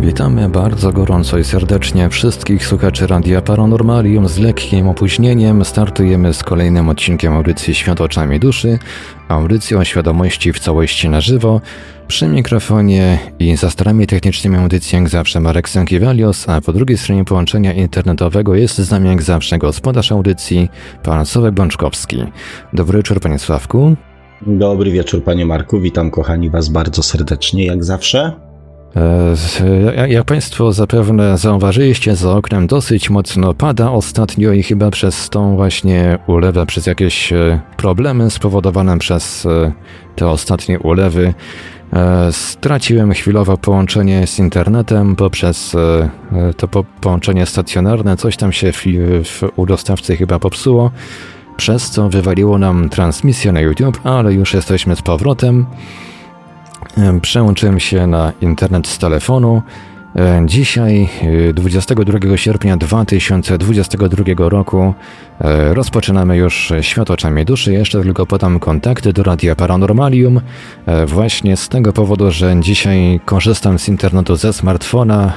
Witamy bardzo gorąco i serdecznie wszystkich słuchaczy Radia Paranormalium z lekkim opóźnieniem. Startujemy z kolejnym odcinkiem audycji Świat oczami duszy, audycji o świadomości w całości na żywo. Przy mikrofonie i za starami technicznymi audycji jak zawsze Marek Sankiewalios, a po drugiej stronie połączenia internetowego jest z nami jak zawsze gospodarz audycji, pan Sławek Bączkowski. Dobry wieczór panie Sławku. Dobry wieczór panie Marku, witam kochani was bardzo serdecznie jak zawsze. E, jak Państwo zapewne zauważyliście, za oknem dosyć mocno pada ostatnio i chyba przez tą właśnie ulewę, przez jakieś e, problemy spowodowane przez e, te ostatnie ulewy, straciłem chwilowo połączenie z internetem poprzez to połączenie stacjonarne. Coś tam się w, w, u dostawcy chyba popsuło, przez co wywaliło nam transmisję na YouTube, ale już jesteśmy z powrotem. Przełączyłem się na internet z telefonu. Dzisiaj, 22 sierpnia 2022 roku, rozpoczynamy już Świat oczami duszy. Jeszcze tylko podam kontakty do Radia Paranormalium. Właśnie z tego powodu, że dzisiaj korzystam z internetu ze smartfona.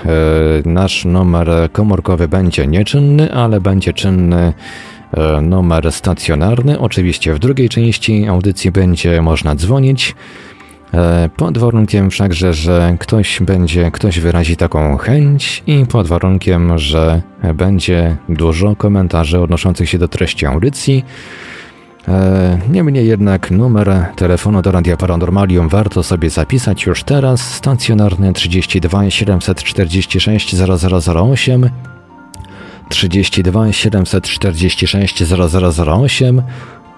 Nasz numer komórkowy będzie nieczynny, ale będzie czynny numer stacjonarny. Oczywiście w drugiej części audycji będzie można dzwonić. E, pod warunkiem wszakże, że ktoś będzie, ktoś wyrazi taką chęć i pod warunkiem, że będzie dużo komentarzy odnoszących się do treści audycji. E, niemniej jednak numer telefonu do Radia Paranormalium warto sobie zapisać już teraz. Stacjonarny 32 746 0008 32 746 0008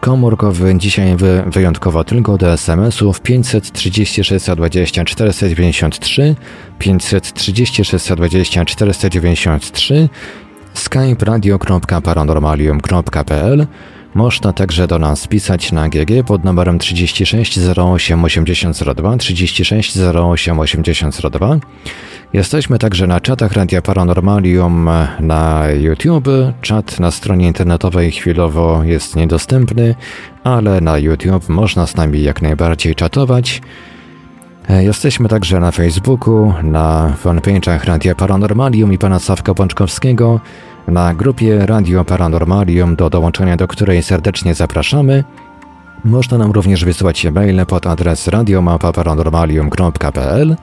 komórkowy, dzisiaj wy, wyjątkowo tylko do SMS-ów 536 20 493, 536 20 493, skype radio.paranormalium.pl można także do nas pisać na GG pod numerem 36 08 8002, 36 08 8002. Jesteśmy także na czatach Radia Paranormalium na YouTube. Czat na stronie internetowej chwilowo jest niedostępny, ale na YouTube można z nami jak najbardziej czatować. Jesteśmy także na Facebooku, na fanpage'ach Radia Paranormalium i pana Sawka Pączkowskiego, na grupie Radio Paranormalium, do dołączenia do której serdecznie zapraszamy. Można nam również wysyłać e-maile pod adres radiomapa.paranormalium.pl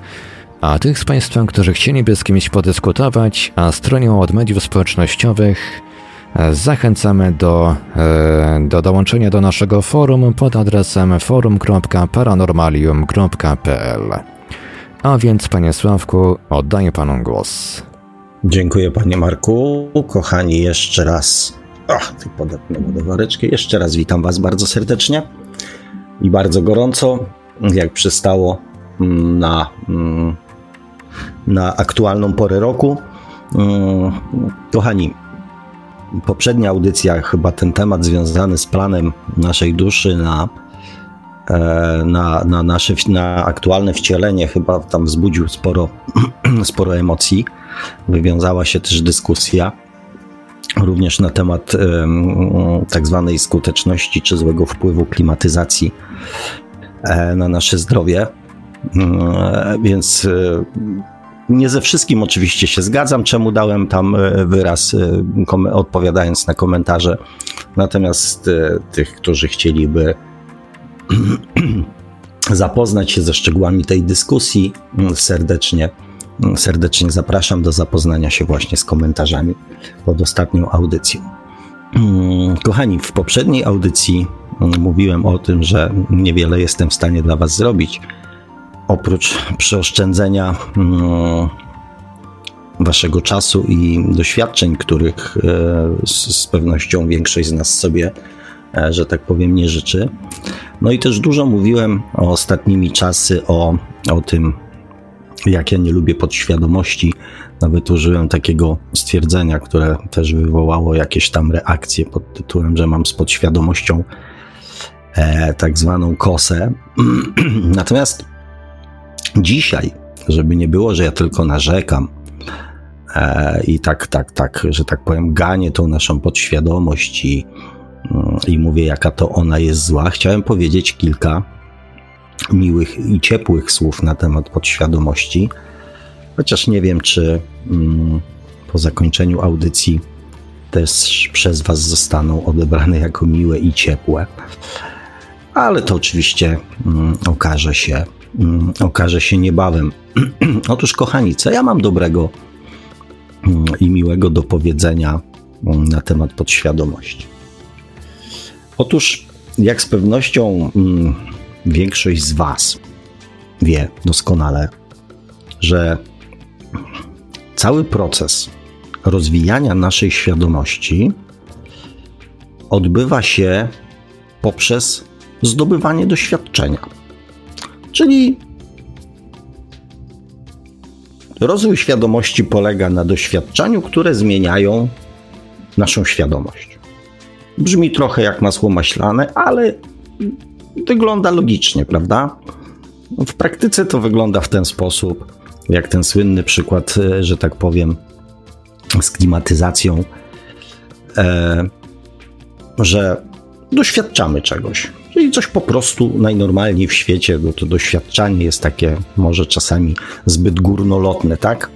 a tych z Państwa, którzy chcieliby z kimś podyskutować, a stronią od mediów społecznościowych, zachęcamy do, e, do dołączenia do naszego forum pod adresem forum.paranormalium.pl. A więc, Panie Sławku, oddaję Panu głos. Dziękuję, Panie Marku. Kochani, jeszcze raz. Ach, ty podatne wodowareczkę. Jeszcze raz witam Was bardzo serdecznie i bardzo gorąco, jak przystało mm, na mm, na aktualną porę roku. Mm, kochani, poprzednia audycja, chyba ten temat związany z planem naszej duszy na, na, na nasze na aktualne wcielenie, chyba tam wzbudził sporo, sporo emocji. Wywiązała się też dyskusja również na temat tak zwanej skuteczności czy złego wpływu klimatyzacji e, na nasze zdrowie. Mm, więc e, nie ze wszystkim oczywiście się zgadzam, czemu dałem tam e, wyraz, e, odpowiadając na komentarze. Natomiast e, tych, którzy chcieliby zapoznać się ze szczegółami tej dyskusji, mm, serdecznie, mm, serdecznie zapraszam do zapoznania się właśnie z komentarzami pod ostatnią audycją. Mm, kochani, w poprzedniej audycji mówiłem o tym, że niewiele jestem w stanie dla Was zrobić oprócz przeoszczędzenia mm, waszego czasu i doświadczeń, których e, z pewnością większość z nas sobie, że tak powiem, nie życzy. No i też dużo mówiłem ostatnimi czasy, o, o tym, jak ja nie lubię podświadomości. Nawet użyłem takiego stwierdzenia, które też wywołało jakieś tam reakcje pod tytułem, że mam z podświadomością e, tak zwaną kosę. Natomiast Dzisiaj, żeby nie było, że ja tylko narzekam, e, i tak, tak, tak, że tak powiem, ganie tą naszą podświadomość i, i mówię, jaka to ona jest zła, chciałem powiedzieć kilka miłych i ciepłych słów na temat podświadomości, chociaż nie wiem, czy mm, po zakończeniu audycji też przez Was zostaną odebrane jako miłe i ciepłe. Ale to oczywiście mm, okaże się, mm, okaże się niebawem. Otóż, kochani, co ja mam dobrego i miłego do powiedzenia na temat podświadomości? Otóż, jak z pewnością mm, większość z Was wie doskonale, że cały proces rozwijania naszej świadomości odbywa się poprzez zdobywanie doświadczenia. Czyli rozwój świadomości polega na doświadczeniu, które zmieniają naszą świadomość. Brzmi trochę jak masło maślane, ale wygląda logicznie, prawda? W praktyce to wygląda w ten sposób, jak ten słynny przykład, e, że tak powiem, z klimatyzacją, e, że doświadczamy czegoś. Czyli coś po prostu najnormalniej w świecie, bo to doświadczanie jest takie może czasami zbyt górnolotne, tak?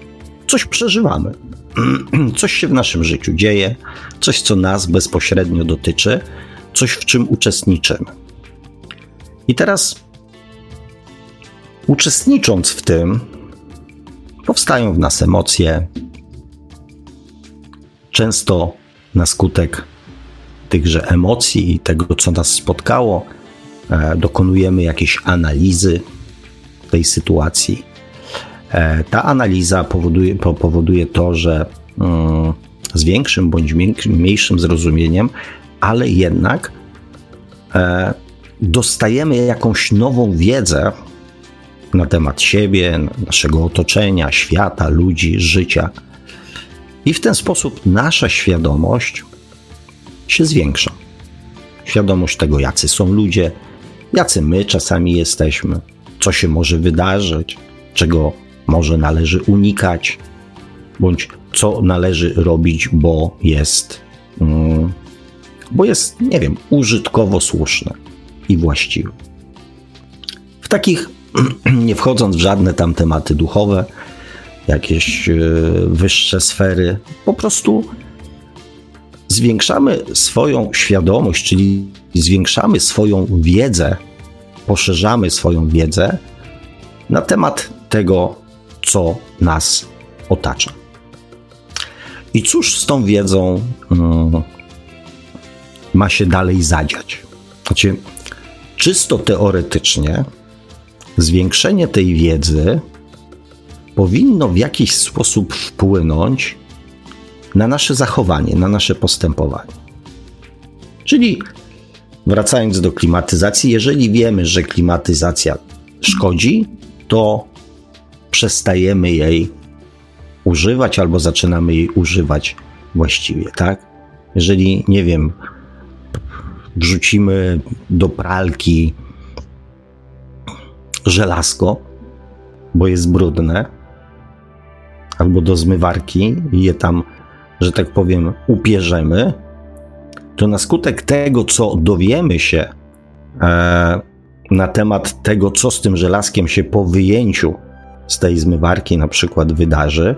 Coś przeżywamy. Coś się w naszym życiu dzieje, coś, co nas bezpośrednio dotyczy, coś, w czym uczestniczymy. I teraz, uczestnicząc w tym, powstają w nas emocje, często na skutek tychże emocji i tego, co nas spotkało, e, dokonujemy jakiejś analizy tej sytuacji. E, ta analiza powoduje, powoduje to, że mm, z większym bądź mniejszym zrozumieniem, ale jednak e, dostajemy jakąś nową wiedzę na temat siebie, naszego otoczenia, świata, ludzi, życia. I w ten sposób nasza świadomość się zwiększa. Świadomość tego, jacy są ludzie, jacy my czasami jesteśmy, co się może wydarzyć, czego może należy unikać, bądź co należy robić, bo jest, mm, bo jest, nie wiem, użytkowo słuszne i właściwe. W takich, nie wchodząc w żadne tam tematy duchowe, jakieś e, wyższe sfery, po prostu zwiększamy swoją świadomość, czyli zwiększamy swoją wiedzę, poszerzamy swoją wiedzę na temat tego, co nas otacza. I cóż z tą wiedzą um, ma się dalej zadziać? Znaczy, czysto teoretycznie, zwiększenie tej wiedzy powinno w jakiś sposób wpłynąć na nasze zachowanie, na nasze postępowanie. Czyli wracając do klimatyzacji, jeżeli wiemy, że klimatyzacja szkodzi, to przestajemy jej używać albo zaczynamy jej używać właściwie, tak? Jeżeli, nie wiem, wrzucimy do pralki żelazko, bo jest brudne, albo do zmywarki i je tam że tak powiem, upierzemy, to na skutek tego, co dowiemy się e, na temat tego, co z tym żelazkiem się po wyjęciu z tej zmywarki na przykład wydarzy,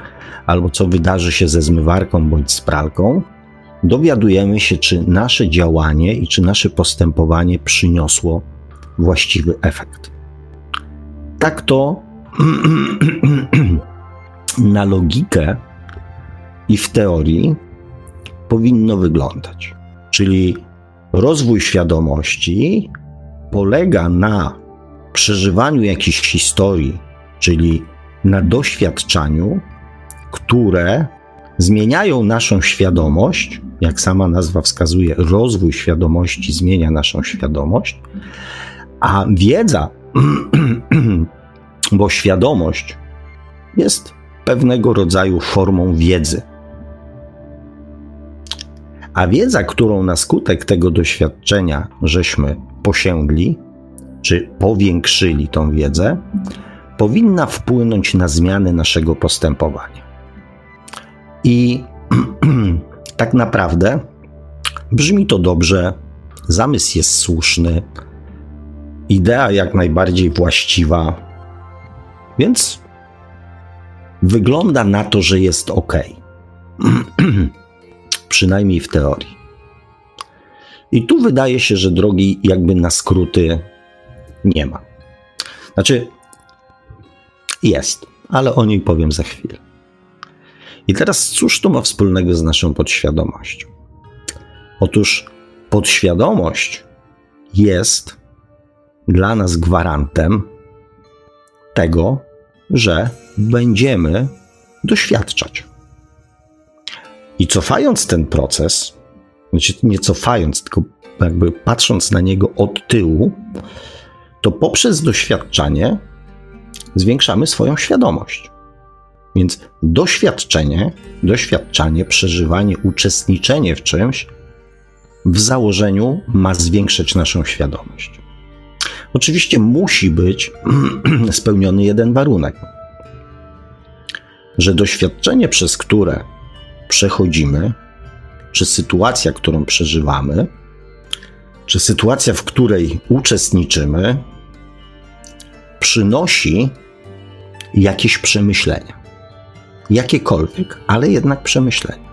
albo co wydarzy się ze zmywarką bądź z pralką, dowiadujemy się, czy nasze działanie i czy nasze postępowanie przyniosło właściwy efekt. Tak to na logikę i w teorii powinno wyglądać. Czyli rozwój świadomości polega na przeżywaniu jakichś historii, czyli na doświadczaniu, które zmieniają naszą świadomość, jak sama nazwa wskazuje, rozwój świadomości zmienia naszą świadomość, a wiedza, bo świadomość jest pewnego rodzaju formą wiedzy. A wiedza, którą na skutek tego doświadczenia żeśmy posięgli, czy powiększyli tą wiedzę, powinna wpłynąć na zmianę naszego postępowania. I tak naprawdę brzmi to dobrze, zamysł jest słuszny, idea jak najbardziej właściwa, więc wygląda na to, że jest ok. Przynajmniej w teorii. I tu wydaje się, że drogi jakby na skróty nie ma. Znaczy, jest, ale o niej powiem za chwilę. I teraz cóż to ma wspólnego z naszą podświadomością? Otóż podświadomość jest dla nas gwarantem tego, że będziemy doświadczać. I cofając ten proces, znaczy nie cofając, tylko jakby patrząc na niego od tyłu, to poprzez doświadczanie zwiększamy swoją świadomość. Więc doświadczenie, doświadczanie, przeżywanie, uczestniczenie w czymś w założeniu ma zwiększyć naszą świadomość. Oczywiście musi być spełniony jeden warunek, że doświadczenie, przez które przechodzimy, czy sytuacja, którą przeżywamy, czy sytuacja, w której uczestniczymy, przynosi jakieś przemyślenia. Jakiekolwiek, ale jednak przemyślenia.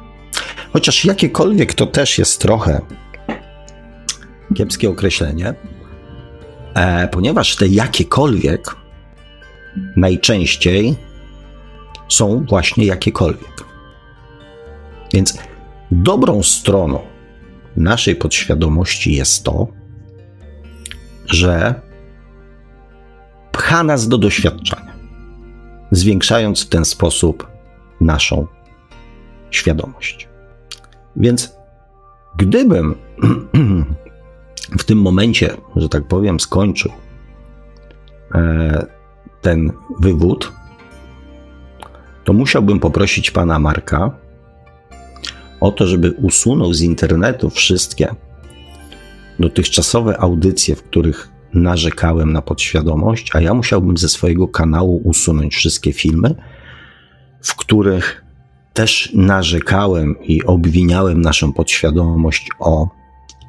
Chociaż jakiekolwiek to też jest trochę kiepskie określenie, e, ponieważ te jakiekolwiek najczęściej są właśnie jakiekolwiek. Więc dobrą stroną naszej podświadomości jest to, że pcha nas do doświadczenia, zwiększając w ten sposób naszą świadomość. Więc gdybym w tym momencie, że tak powiem, skończył e, ten wywód, to musiałbym poprosić pana Marka o to, żeby usunął z internetu wszystkie dotychczasowe audycje, w których narzekałem na podświadomość, a ja musiałbym ze swojego kanału usunąć wszystkie filmy, w których też narzekałem i obwiniałem naszą podświadomość o,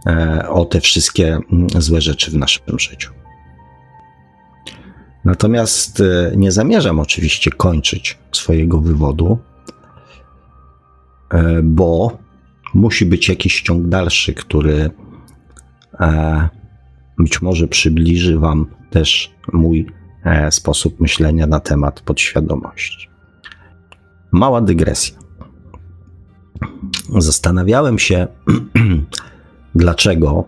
e, o te wszystkie mm, złe rzeczy w naszym życiu. Natomiast e, nie zamierzam oczywiście kończyć swojego wywodu, e, bo musi być jakiś ciąg dalszy, który być może przybliży Wam też mój sposób myślenia na temat podświadomości. Mała dygresja. Zastanawiałem się, dlaczego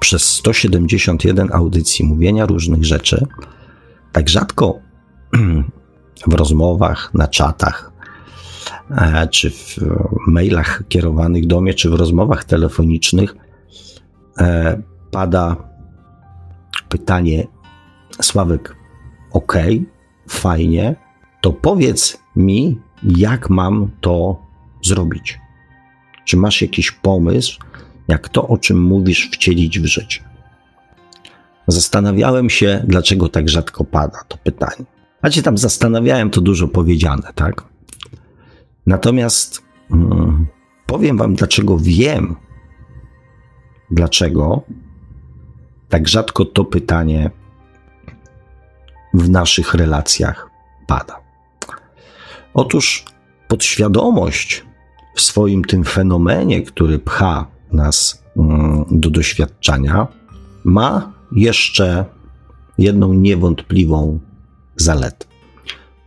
przez 171 audycji mówienia różnych rzeczy, tak rzadko w rozmowach, na czatach, e, czy w mailach kierowanych do mnie, czy w rozmowach telefonicznych e, pada pytanie: Sławek, ok, fajnie, to powiedz mi, jak mam to zrobić. Czy masz jakiś pomysł, jak to, o czym mówisz, wcielić w życie? Zastanawiałem się, dlaczego tak rzadko pada to pytanie. A cię tam zastanawiałem, to dużo powiedziane, tak? Natomiast hmm, powiem Wam, dlaczego wiem, dlaczego tak rzadko to pytanie w naszych relacjach pada. Otóż podświadomość w swoim tym fenomenie, który pcha nas mm, do doświadczenia, ma jeszcze jedną niewątpliwą zaletę.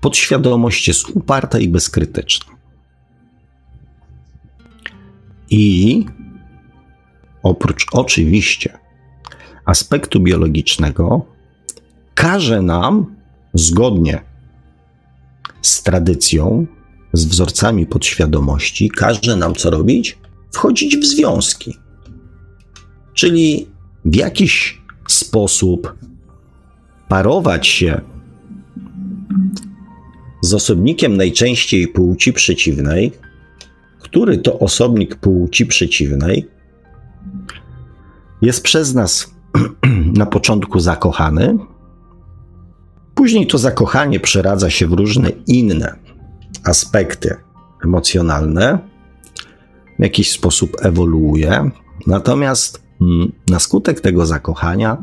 Podświadomość jest uparta i bezkrytyczna. I oprócz oczywiście aspektu biologicznego, każe nam zgodnie z tradycją, z wzorcami podświadomości, każe nam co robić? Wchodzić w związki. Czyli w jakiś sposób parować się z osobnikiem najczęściej płci przeciwnej, który to osobnik płci przeciwnej jest przez nas na początku zakochany, Później to zakochanie przeradza się w różne inne aspekty emocjonalne, w jakiś sposób ewoluuje. Natomiast mm, na skutek tego zakochania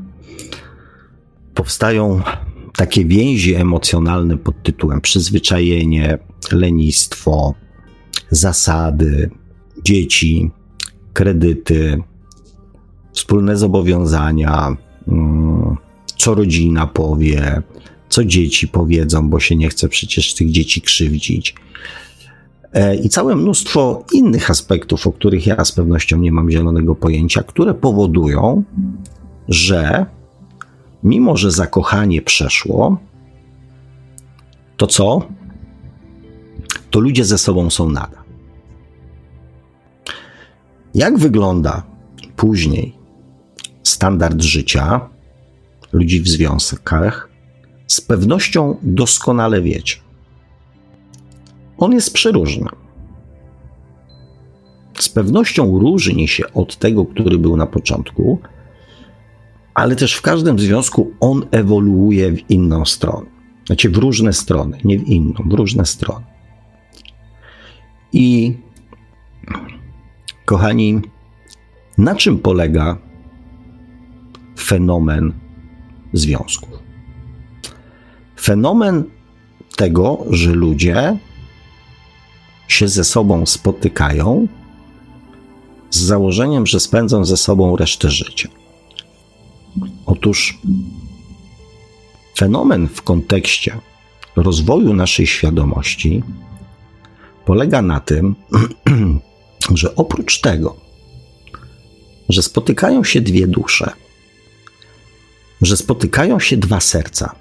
powstają takie więzi emocjonalne pod tytułem przyzwyczajenie, lenistwo, zasady, dzieci, kredyty, wspólne zobowiązania, mm, co rodzina powie, co dzieci powiedzą, bo się nie chce przecież tych dzieci krzywdzić. E, I całe mnóstwo innych aspektów, o których ja z pewnością nie mam zielonego pojęcia, które powodują, że mimo, że zakochanie przeszło, to co? To ludzie ze sobą są nadal. Jak wygląda później standard życia ludzi w związkach, z pewnością doskonale wiecie. On jest przeróżny. Z pewnością różni się od tego, który był na początku, ale też w każdym związku on ewoluuje w inną stronę. Znaczy w różne strony, nie w inną, w różne strony. I kochani, na czym polega fenomen związków? Fenomen tego, że ludzie się ze sobą spotykają z założeniem, że spędzą ze sobą resztę życia. Otóż fenomen w kontekście rozwoju naszej świadomości polega na tym, że oprócz tego, że spotykają się dwie dusze, że spotykają się dwa serca,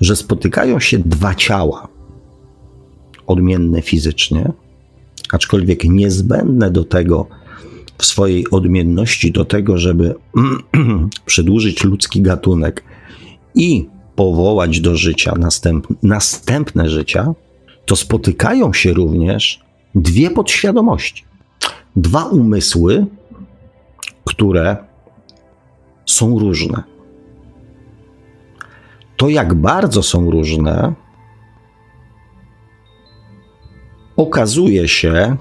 że spotykają się dwa ciała, odmienne fizycznie, aczkolwiek niezbędne do tego, w swojej odmienności do tego, żeby przedłużyć ludzki gatunek i powołać do życia następ, następne życia, to spotykają się również dwie podświadomości, dwa umysły, które są różne. To, jak bardzo są różne, okazuje się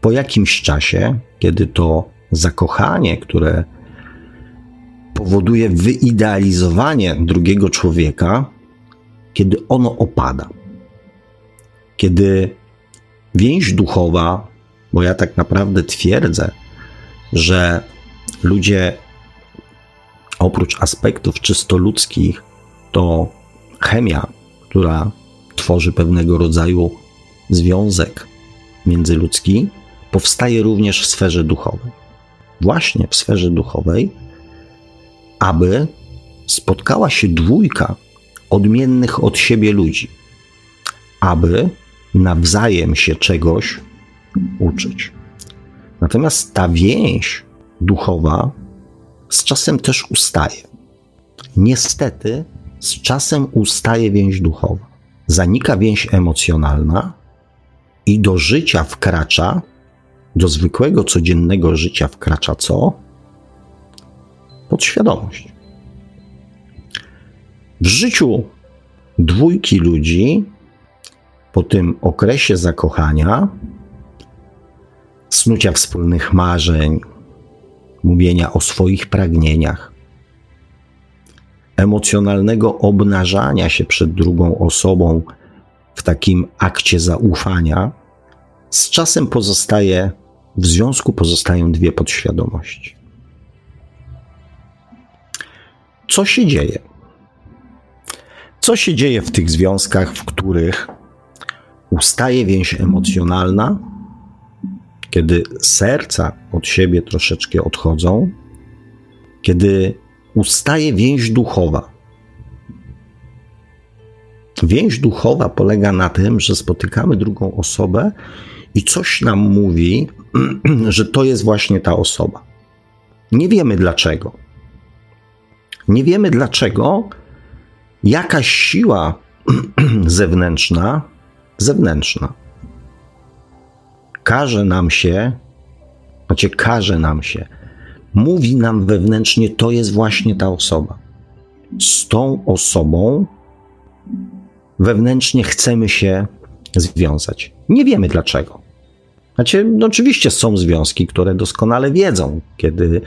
po jakimś czasie, kiedy to zakochanie, które powoduje wyidealizowanie drugiego człowieka, kiedy ono opada. Kiedy więź duchowa, bo ja tak naprawdę twierdzę, że ludzie oprócz aspektów czysto ludzkich, to chemia, która tworzy pewnego rodzaju związek międzyludzki, powstaje również w sferze duchowej. Właśnie w sferze duchowej, aby spotkała się dwójka odmiennych od siebie ludzi, aby nawzajem się czegoś uczyć. Natomiast ta więź duchowa z czasem też ustaje. Niestety, z czasem ustaje więź duchowa. Zanika więź emocjonalna i do życia wkracza do zwykłego, codziennego życia wkracza co? Podświadomość. W życiu dwójki ludzi po tym okresie zakochania, snucia wspólnych marzeń, mówienia o swoich pragnieniach, emocjonalnego obnażania się przed drugą osobą w takim akcie zaufania, z czasem pozostaje w związku pozostają dwie podświadomości. Co się dzieje? Co się dzieje w tych związkach, w których ustaje więź emocjonalna, kiedy serca od siebie troszeczkę odchodzą, kiedy ustaje więź duchowa. Więź duchowa polega na tym, że spotykamy drugą osobę i coś nam mówi, że to jest właśnie ta osoba. Nie wiemy dlaczego. Nie wiemy dlaczego jakaś siła zewnętrzna, zewnętrzna, każe nam się, znaczy każe nam się, mówi nam wewnętrznie, to jest właśnie ta osoba. Z tą osobą wewnętrznie chcemy się związać. Nie wiemy dlaczego. Znaczy, no oczywiście są związki, które doskonale wiedzą, kiedy,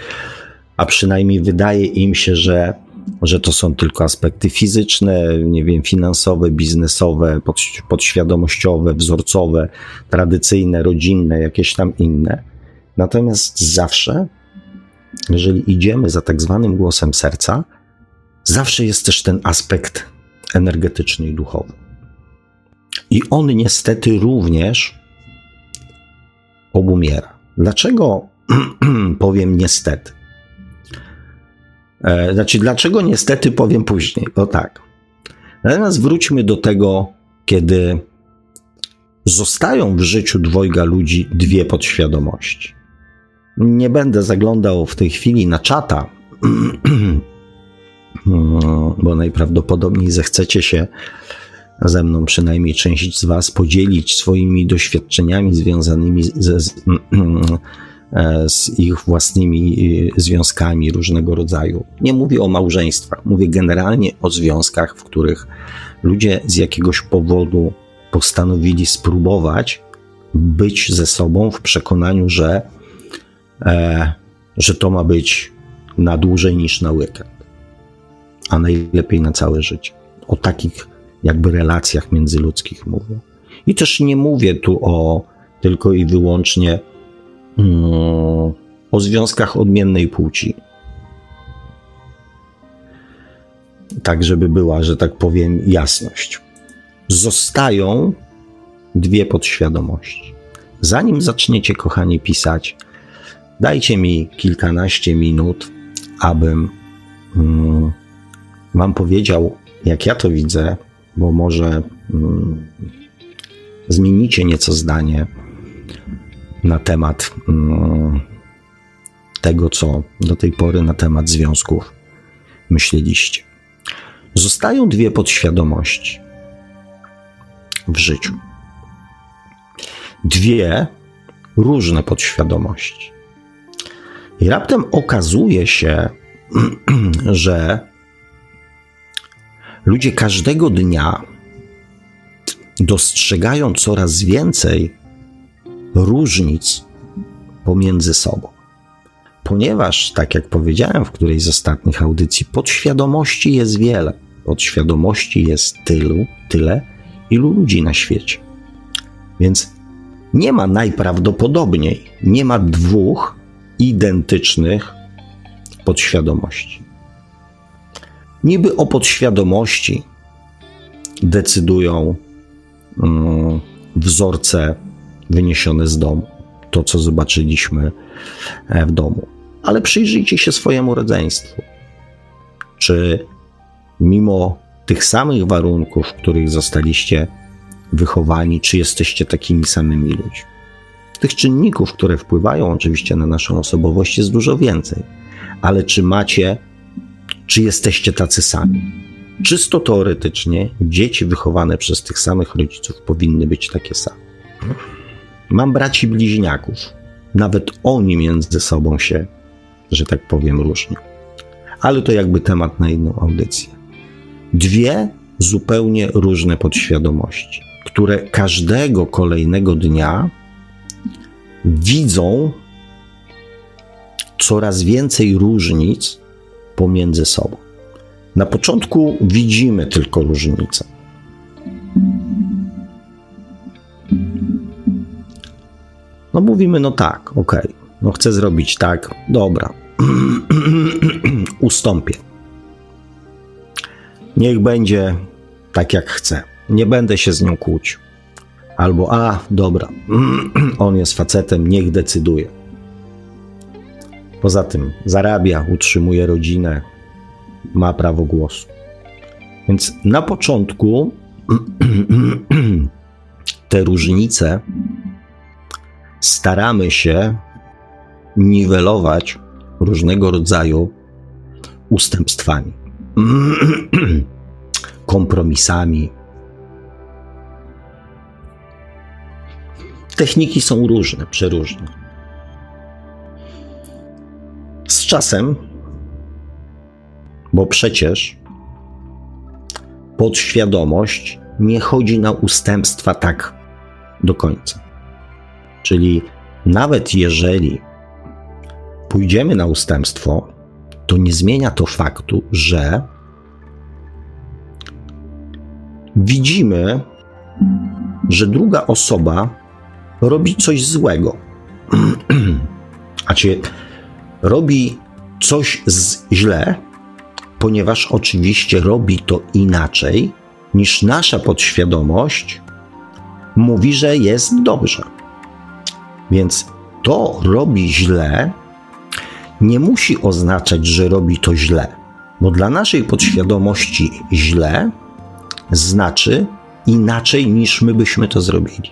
a przynajmniej wydaje im się, że, że to są tylko aspekty fizyczne, nie wiem, finansowe, biznesowe, pod, podświadomościowe, wzorcowe, tradycyjne, rodzinne, jakieś tam inne. Natomiast zawsze, jeżeli idziemy za tak zwanym głosem serca, zawsze jest też ten aspekt energetyczny i duchowy. I on niestety również obumiera. Dlaczego powiem niestety? E, znaczy, dlaczego niestety powiem później? O tak. Natomiast wróćmy do tego, kiedy zostają w życiu dwojga ludzi dwie podświadomości. Nie będę zaglądał w tej chwili na czata, bo najprawdopodobniej zechcecie się ze mną, przynajmniej część z Was, podzielić swoimi doświadczeniami związanymi ze, z, z ich własnymi e, związkami różnego rodzaju. Nie mówię o małżeństwach, mówię generalnie o związkach, w których ludzie z jakiegoś powodu postanowili spróbować być ze sobą w przekonaniu, że, e, że to ma być na dłużej niż na weekend, a najlepiej na całe życie. O takich jakby relacjach międzyludzkich mówię. I też nie mówię tu o tylko i wyłącznie o związkach odmiennej płci. Tak, żeby była, że tak powiem, jasność. Zostają dwie podświadomości. Zanim zaczniecie, kochani, pisać, dajcie mi kilkanaście minut, abym mm, Wam powiedział, jak ja to widzę, bo może mm, zmienicie nieco zdanie na temat mm, tego, co do tej pory na temat związków myśleliście. Zostają dwie podświadomości w życiu. Dwie różne podświadomości. I raptem okazuje się, że Ludzie każdego dnia dostrzegają coraz więcej różnic pomiędzy sobą. Ponieważ, tak jak powiedziałem w którejś z ostatnich audycji, podświadomości jest wiele. Podświadomości jest tylu, tyle, ilu ludzi na świecie. Więc nie ma najprawdopodobniej, nie ma dwóch identycznych podświadomości. Niby o podświadomości decydują um, wzorce wyniesione z domu, to co zobaczyliśmy e, w domu. Ale przyjrzyjcie się swojemu rodzeństwu. Czy mimo tych samych warunków, w których zostaliście wychowani, czy jesteście takimi samymi ludźmi? Tych czynników, które wpływają oczywiście na naszą osobowość, jest dużo więcej. Ale czy macie czy jesteście tacy sami. Czysto teoretycznie dzieci wychowane przez tych samych rodziców powinny być takie same. Mam braci bliźniaków. Nawet oni między sobą się, że tak powiem, różnią. Ale to jakby temat na inną audycję. Dwie zupełnie różne podświadomości, które każdego kolejnego dnia widzą coraz więcej różnic pomiędzy sobą. Na początku widzimy tylko różnicę. No mówimy, no tak, okej, okay, no chcę zrobić tak, dobra, ustąpię. Niech będzie tak, jak chcę. Nie będę się z nią kłócił. Albo, a, dobra, on jest facetem, niech decyduje. Poza tym zarabia, utrzymuje rodzinę, ma prawo głosu. Więc na początku te różnice staramy się niwelować różnego rodzaju ustępstwami, kompromisami. Techniki są różne, przeróżne. Z czasem, bo przecież podświadomość nie chodzi na ustępstwa tak do końca. Czyli nawet jeżeli pójdziemy na ustępstwo, to nie zmienia to faktu, że widzimy, że druga osoba robi coś złego. A cię robi coś z, źle, ponieważ oczywiście robi to inaczej niż nasza podświadomość mówi, że jest dobrze. Więc to robi źle nie musi oznaczać, że robi to źle, bo dla naszej podświadomości źle znaczy inaczej niż my byśmy to zrobili.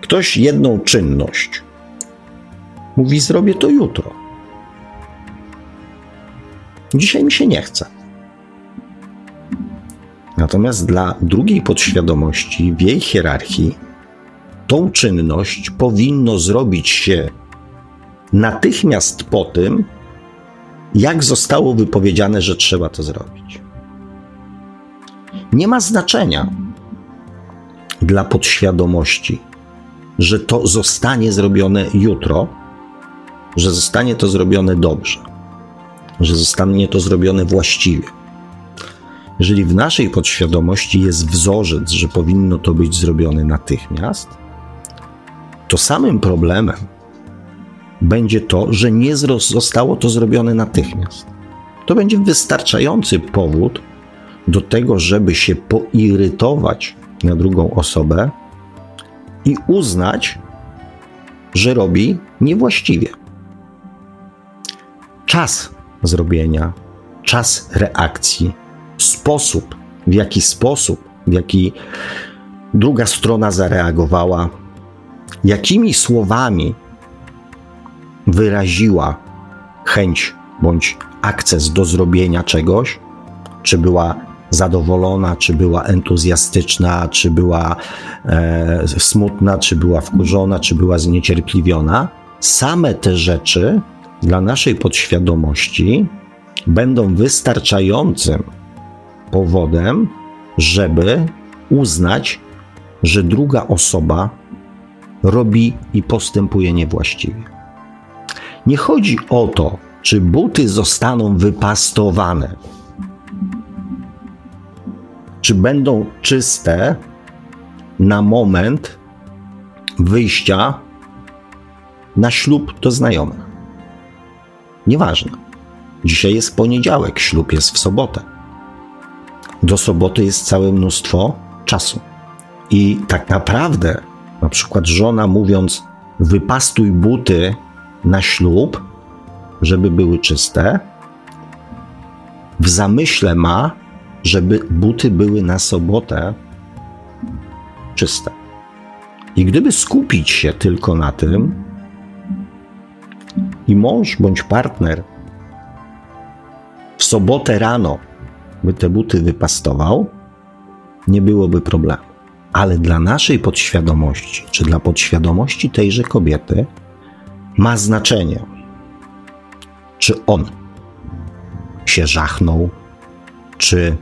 Ktoś jedną czynność mówi: Zrobię to jutro. Dzisiaj mi się nie chce. Natomiast dla drugiej podświadomości w jej hierarchii tą czynność powinno zrobić się natychmiast po tym, jak zostało wypowiedziane, że trzeba to zrobić. Nie ma znaczenia dla podświadomości, że to zostanie zrobione jutro, że zostanie to zrobione dobrze, że zostanie to zrobione właściwie. Jeżeli w naszej podświadomości jest wzorzec, że powinno to być zrobione natychmiast, to samym problemem będzie to, że nie zostało to zrobione natychmiast. To będzie wystarczający powód do tego, żeby się poirytować na drugą osobę i uznać, że robi niewłaściwie. Czas zrobienia, czas reakcji, sposób, w jaki sposób, w jaki druga strona zareagowała, jakimi słowami wyraziła chęć bądź akces do zrobienia czegoś, czy była zadowolona, czy była entuzjastyczna, czy była e, smutna, czy była wkurzona, czy była zniecierpliwiona, same te rzeczy dla naszej podświadomości będą wystarczającym powodem, żeby uznać, że druga osoba robi i postępuje niewłaściwie. Nie chodzi o to, czy buty zostaną wypastowane, czy będą czyste na moment wyjścia na ślub do znajomych. Nieważne. Dzisiaj jest poniedziałek, ślub jest w sobotę. Do soboty jest całe mnóstwo czasu. I tak naprawdę, na przykład żona mówiąc, wypastuj buty na ślub, żeby były czyste, w zamyśle ma, żeby buty były na sobotę czyste. I gdyby skupić się tylko na tym, i mąż bądź partner w sobotę rano by te buty wypastował, nie byłoby problemu. Ale dla naszej podświadomości, czy dla podświadomości tejże kobiety, ma znaczenie, czy on się żachnął, czy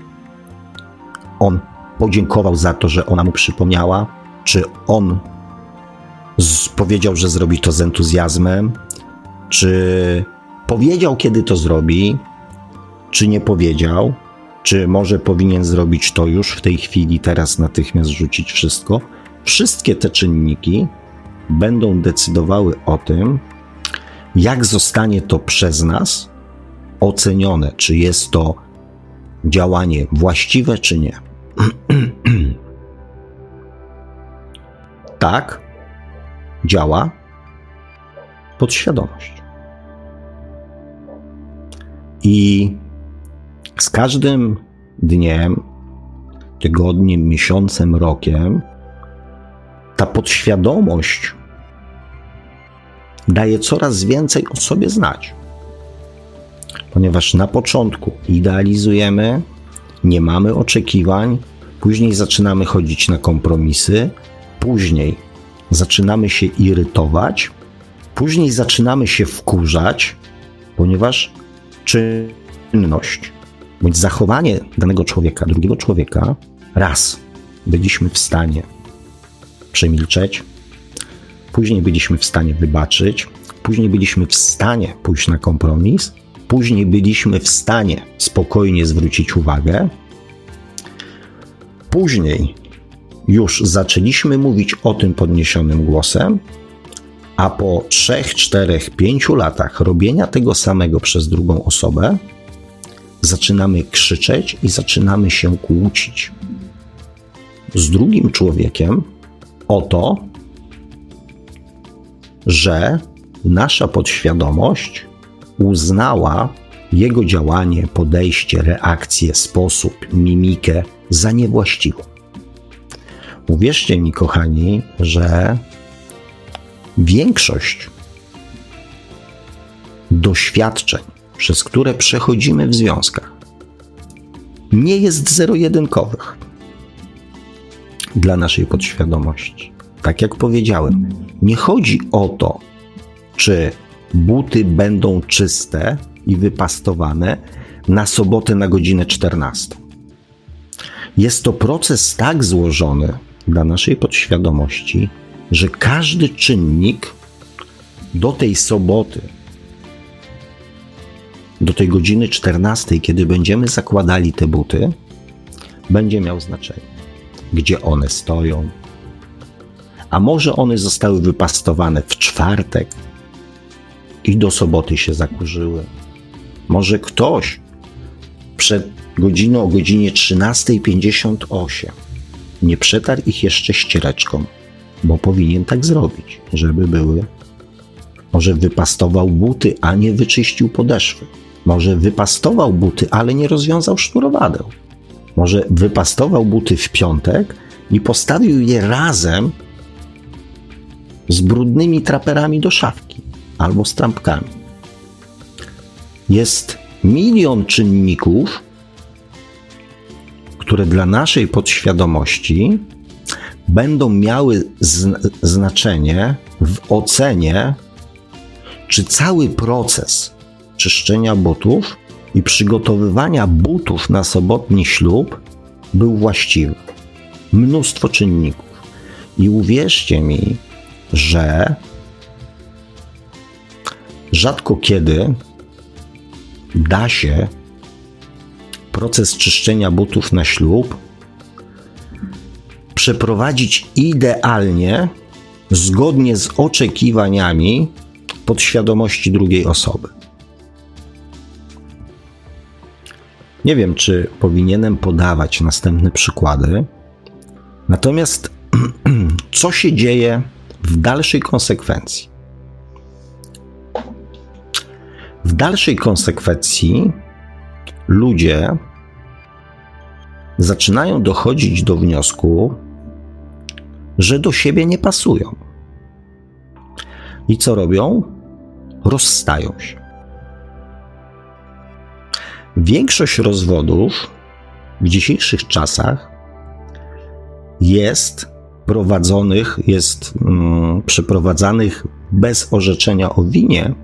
on podziękował za to, że ona mu przypomniała, czy on powiedział, że zrobi to z entuzjazmem, czy powiedział, kiedy to zrobi, czy nie powiedział, czy może powinien zrobić to już w tej chwili, teraz natychmiast rzucić wszystko. Wszystkie te czynniki będą decydowały o tym, jak zostanie to przez nas ocenione, czy jest to działanie właściwe, czy nie. tak działa podświadomość. I z każdym dniem, tygodniem, miesiącem, rokiem ta podświadomość daje coraz więcej o sobie znać. Ponieważ na początku idealizujemy, nie mamy oczekiwań, później zaczynamy chodzić na kompromisy, później zaczynamy się irytować, później zaczynamy się wkurzać, ponieważ czynność bądź zachowanie danego człowieka, drugiego człowieka, raz byliśmy w stanie przemilczeć, później byliśmy w stanie wybaczyć, później byliśmy w stanie pójść na kompromis, później byliśmy w stanie spokojnie zwrócić uwagę, później już zaczęliśmy mówić o tym podniesionym głosem, a po 3, 4, 5 latach robienia tego samego przez drugą osobę, zaczynamy krzyczeć i zaczynamy się kłócić z drugim człowiekiem o to, że nasza podświadomość uznała jego działanie, podejście, reakcję, sposób, mimikę za niewłaściwą. Uwierzcie mi, kochani, że większość doświadczeń, przez które przechodzimy w związkach, nie jest zero-jedynkowych dla naszej podświadomości. Tak jak powiedziałem, nie chodzi o to, czy buty będą czyste i wypastowane na sobotę na godzinę 14. Jest to proces tak złożony dla naszej podświadomości, że każdy czynnik do tej soboty, do tej godziny 14, kiedy będziemy zakładali te buty, będzie miał znaczenie. Gdzie one stoją? A może one zostały wypastowane w czwartek i do soboty się zakurzyły? Może ktoś przed godziną o godzinie 13.58 nie przetarł ich jeszcze ściereczką, bo powinien tak zrobić, żeby były. Może wypastował buty, a nie wyczyścił podeszwy. Może wypastował buty, ale nie rozwiązał sznurowadeł. Może wypastował buty w piątek i postawił je razem z brudnymi traperami do szafki albo z trampkami. Jest milion czynników, które dla naszej podświadomości będą miały znaczenie w ocenie, czy cały proces czyszczenia butów i przygotowywania butów na sobotni ślub był właściwy. Mnóstwo czynników. I uwierzcie mi, że rzadko kiedy da się proces czyszczenia butów na ślub przeprowadzić idealnie, zgodnie z oczekiwaniami podświadomości drugiej osoby. Nie wiem, czy powinienem podawać następne przykłady. Natomiast, co się dzieje w dalszej konsekwencji? W dalszej konsekwencji ludzie zaczynają dochodzić do wniosku, że do siebie nie pasują. I co robią? Rozstają się. Większość rozwodów w dzisiejszych czasach jest prowadzonych, jest mm, przeprowadzanych bez orzeczenia o winie,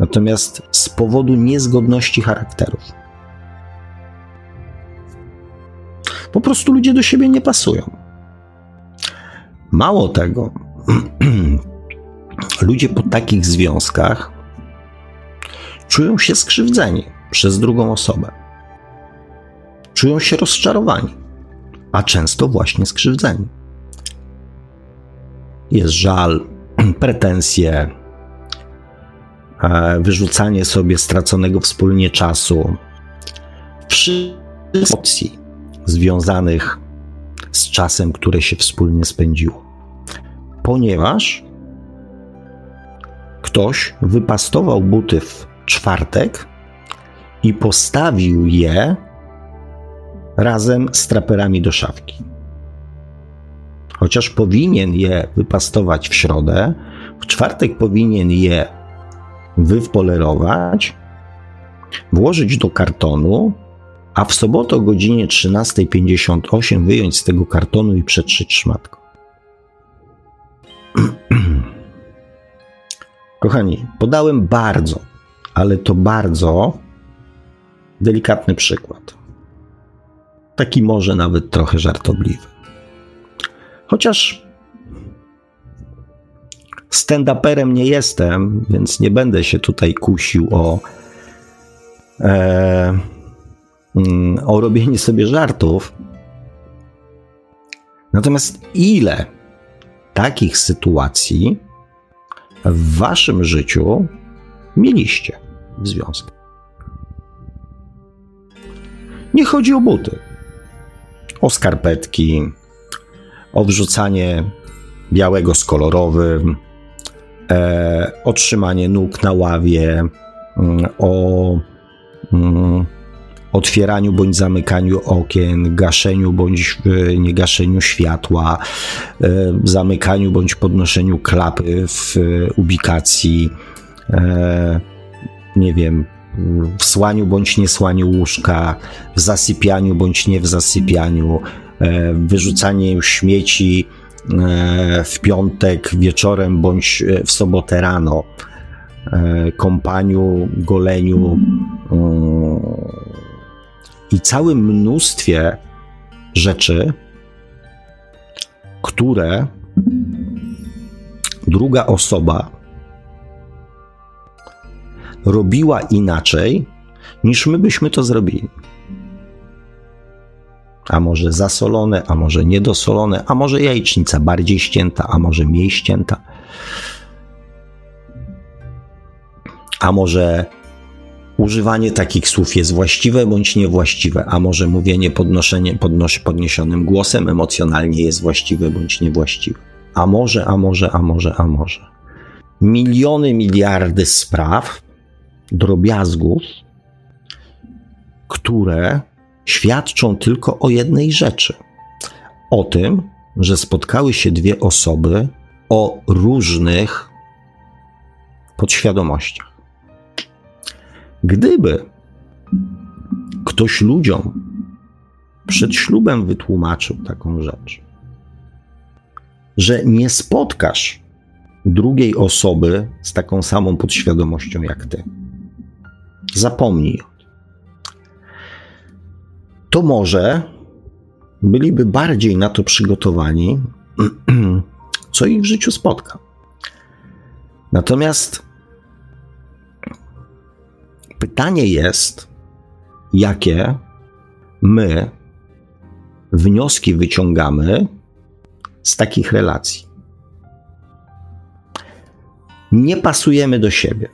natomiast z powodu niezgodności charakterów. Po prostu ludzie do siebie nie pasują. Mało tego, ludzie po takich związkach czują się skrzywdzeni przez drugą osobę. Czują się rozczarowani, a często właśnie skrzywdzeni. Jest żal, pretensje, e, wyrzucanie sobie straconego wspólnie czasu, wszystkie emocji związanych z czasem, które się wspólnie spędziło. Ponieważ ktoś wypastował buty w czwartek i postawił je razem z traperami do szafki. Chociaż powinien je wypastować w środę, w czwartek powinien je wypolerować, włożyć do kartonu a w sobotę o godzinie 13.58 wyjąć z tego kartonu i przetrzeć szmatką. Kochani, podałem bardzo, ale to bardzo delikatny przykład. Taki może nawet trochę żartobliwy. Chociaż stand-uperem nie jestem, więc nie będę się tutaj kusił o, e, mm, o robienie sobie żartów. Natomiast ile takich sytuacji w waszym życiu mieliście w związku? Nie chodzi o buty, o skarpetki, o wrzucanie białego z kolorowym, e, otrzymanie nóg na ławie, mm, o mm, otwieraniu bądź zamykaniu okien, gaszeniu bądź e, światła, e, zamykaniu bądź podnoszeniu klapy w ubikacji, e, nie wiem, w słaniu bądź niesłaniu łóżka, w zasypianiu bądź nie w zasypianiu, wyrzucanie śmieci w piątek wieczorem bądź w sobotę rano, kompaniu, goleniu i całym mnóstwie rzeczy, które druga osoba robiła inaczej, niż my byśmy to zrobili. A może zasolone, a może niedosolone, a może jajecznica bardziej ścięta, a może mniej ścięta. A może używanie takich słów jest właściwe bądź niewłaściwe, a może mówienie podnoszenie, podnosz, podniesionym głosem emocjonalnie jest właściwe bądź niewłaściwe. A może, a może, a może, a może. Miliony, miliardy spraw, drobiazgów, które świadczą tylko o jednej rzeczy: o tym, że spotkały się dwie osoby o różnych podświadomościach. Gdyby ktoś ludziom przed ślubem wytłumaczył taką rzecz, że nie spotkasz drugiej osoby z taką samą podświadomością jak ty. Zapomnij. To może byliby bardziej na to przygotowani, co ich w życiu spotka. Natomiast Pytanie jest, jakie my wnioski wyciągamy z takich relacji. Nie pasujemy do siebie.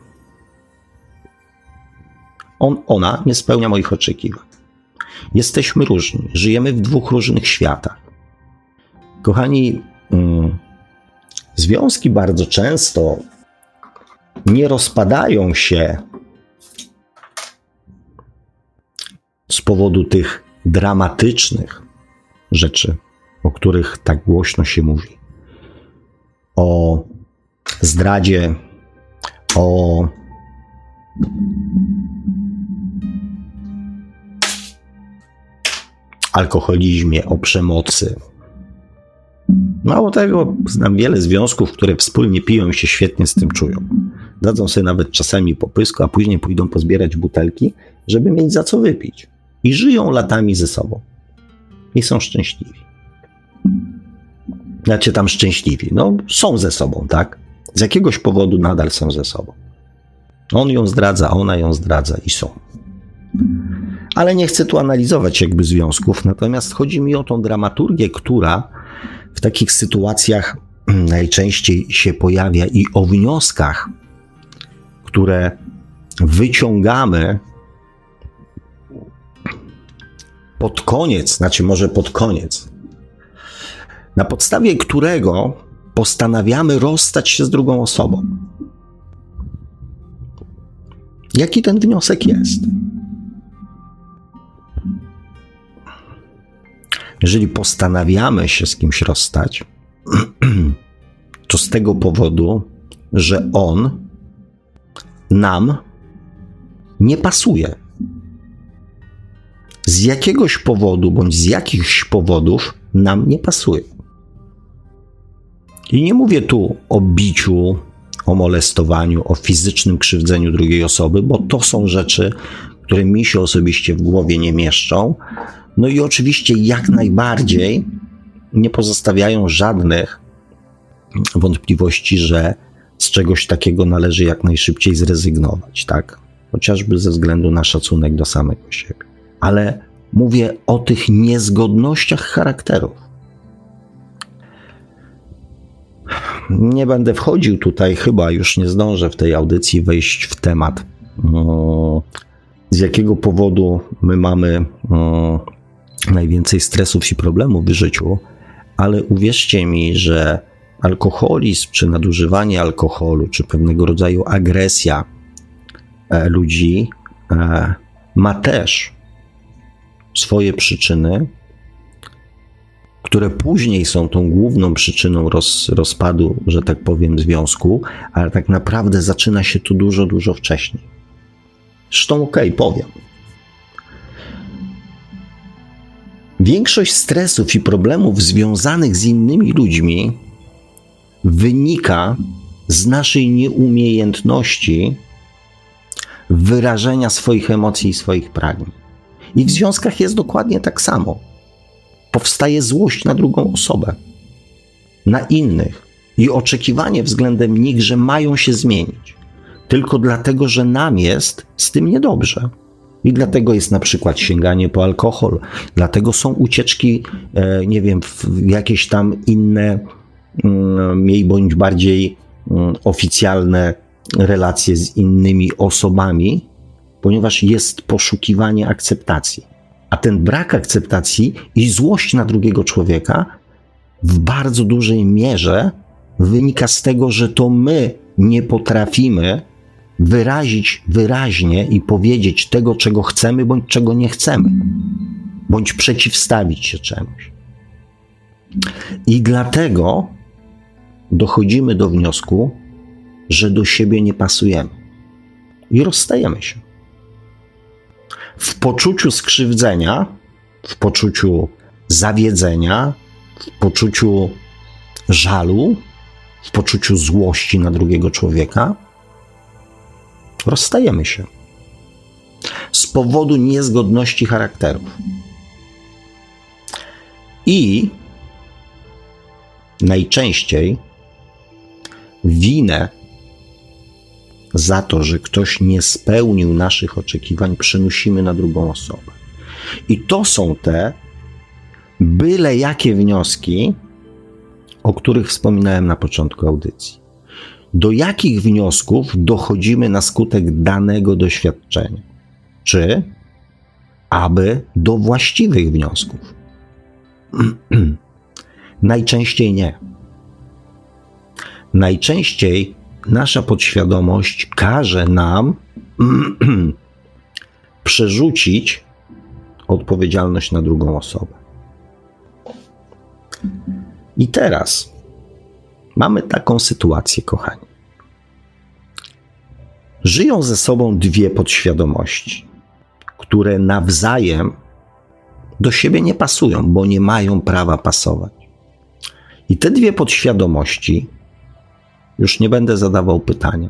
On, ona nie spełnia moich oczekiwań. Jesteśmy różni, żyjemy w dwóch różnych światach. Kochani, mm, związki bardzo często nie rozpadają się z powodu tych dramatycznych rzeczy, o których tak głośno się mówi. O zdradzie, o alkoholizmie, o przemocy. Mało tego, znam wiele związków, które wspólnie piją i się świetnie z tym czują. Dadzą sobie nawet czasami popysku, a później pójdą pozbierać butelki, żeby mieć za co wypić i żyją latami ze sobą. I są szczęśliwi. Znaczy tam szczęśliwi. No, są ze sobą, tak? Z jakiegoś powodu nadal są ze sobą. On ją zdradza, ona ją zdradza i są. Ale nie chcę tu analizować jakby związków, natomiast chodzi mi o tą dramaturgię, która w takich sytuacjach najczęściej się pojawia i o wnioskach, które wyciągamy pod koniec, znaczy może pod koniec, na podstawie którego postanawiamy rozstać się z drugą osobą. Jaki ten wniosek jest? Jeżeli postanawiamy się z kimś rozstać, to z tego powodu, że on nam nie pasuje z jakiegoś powodu bądź z jakichś powodów nam nie pasuje. I nie mówię tu o biciu, o molestowaniu, o fizycznym krzywdzeniu drugiej osoby, bo to są rzeczy, które mi się osobiście w głowie nie mieszczą. No i oczywiście jak najbardziej nie pozostawiają żadnych wątpliwości, że z czegoś takiego należy jak najszybciej zrezygnować, tak? Chociażby ze względu na szacunek do samego siebie. Ale mówię o tych niezgodnościach charakterów. Nie będę wchodził tutaj, chyba już nie zdążę w tej audycji wejść w temat, no, z jakiego powodu my mamy no, najwięcej stresów i problemów w życiu, ale uwierzcie mi, że alkoholizm, czy nadużywanie alkoholu, czy pewnego rodzaju agresja e, ludzi e, ma też swoje przyczyny, które później są tą główną przyczyną roz, rozpadu, że tak powiem, związku, ale tak naprawdę zaczyna się to dużo, dużo wcześniej. Zresztą okej, okay, powiem. Większość stresów i problemów związanych z innymi ludźmi wynika z naszej nieumiejętności wyrażenia swoich emocji i swoich pragnień. I w związkach jest dokładnie tak samo. Powstaje złość na drugą osobę, na innych i oczekiwanie względem nich, że mają się zmienić, tylko dlatego, że nam jest z tym niedobrze. I dlatego jest na przykład sięganie po alkohol, dlatego są ucieczki, e, nie wiem, w jakieś tam inne, mm, mniej bądź bardziej mm, oficjalne relacje z innymi osobami, ponieważ jest poszukiwanie akceptacji. A ten brak akceptacji i złość na drugiego człowieka w bardzo dużej mierze wynika z tego, że to my nie potrafimy wyrazić wyraźnie i powiedzieć tego, czego chcemy, bądź czego nie chcemy, bądź przeciwstawić się czemuś. I dlatego dochodzimy do wniosku, że do siebie nie pasujemy i rozstajemy się. W poczuciu skrzywdzenia, w poczuciu zawiedzenia, w poczuciu żalu, w poczuciu złości na drugiego człowieka, rozstajemy się z powodu niezgodności charakterów. I najczęściej winę za to, że ktoś nie spełnił naszych oczekiwań, przenosimy na drugą osobę. I to są te byle jakie wnioski, o których wspominałem na początku audycji do jakich wniosków dochodzimy na skutek danego doświadczenia, czy aby do właściwych wniosków. Najczęściej nie. Najczęściej nasza podświadomość każe nam przerzucić odpowiedzialność na drugą osobę. I teraz Mamy taką sytuację, kochani. Żyją ze sobą dwie podświadomości, które nawzajem do siebie nie pasują, bo nie mają prawa pasować. I te dwie podświadomości, już nie będę zadawał pytania,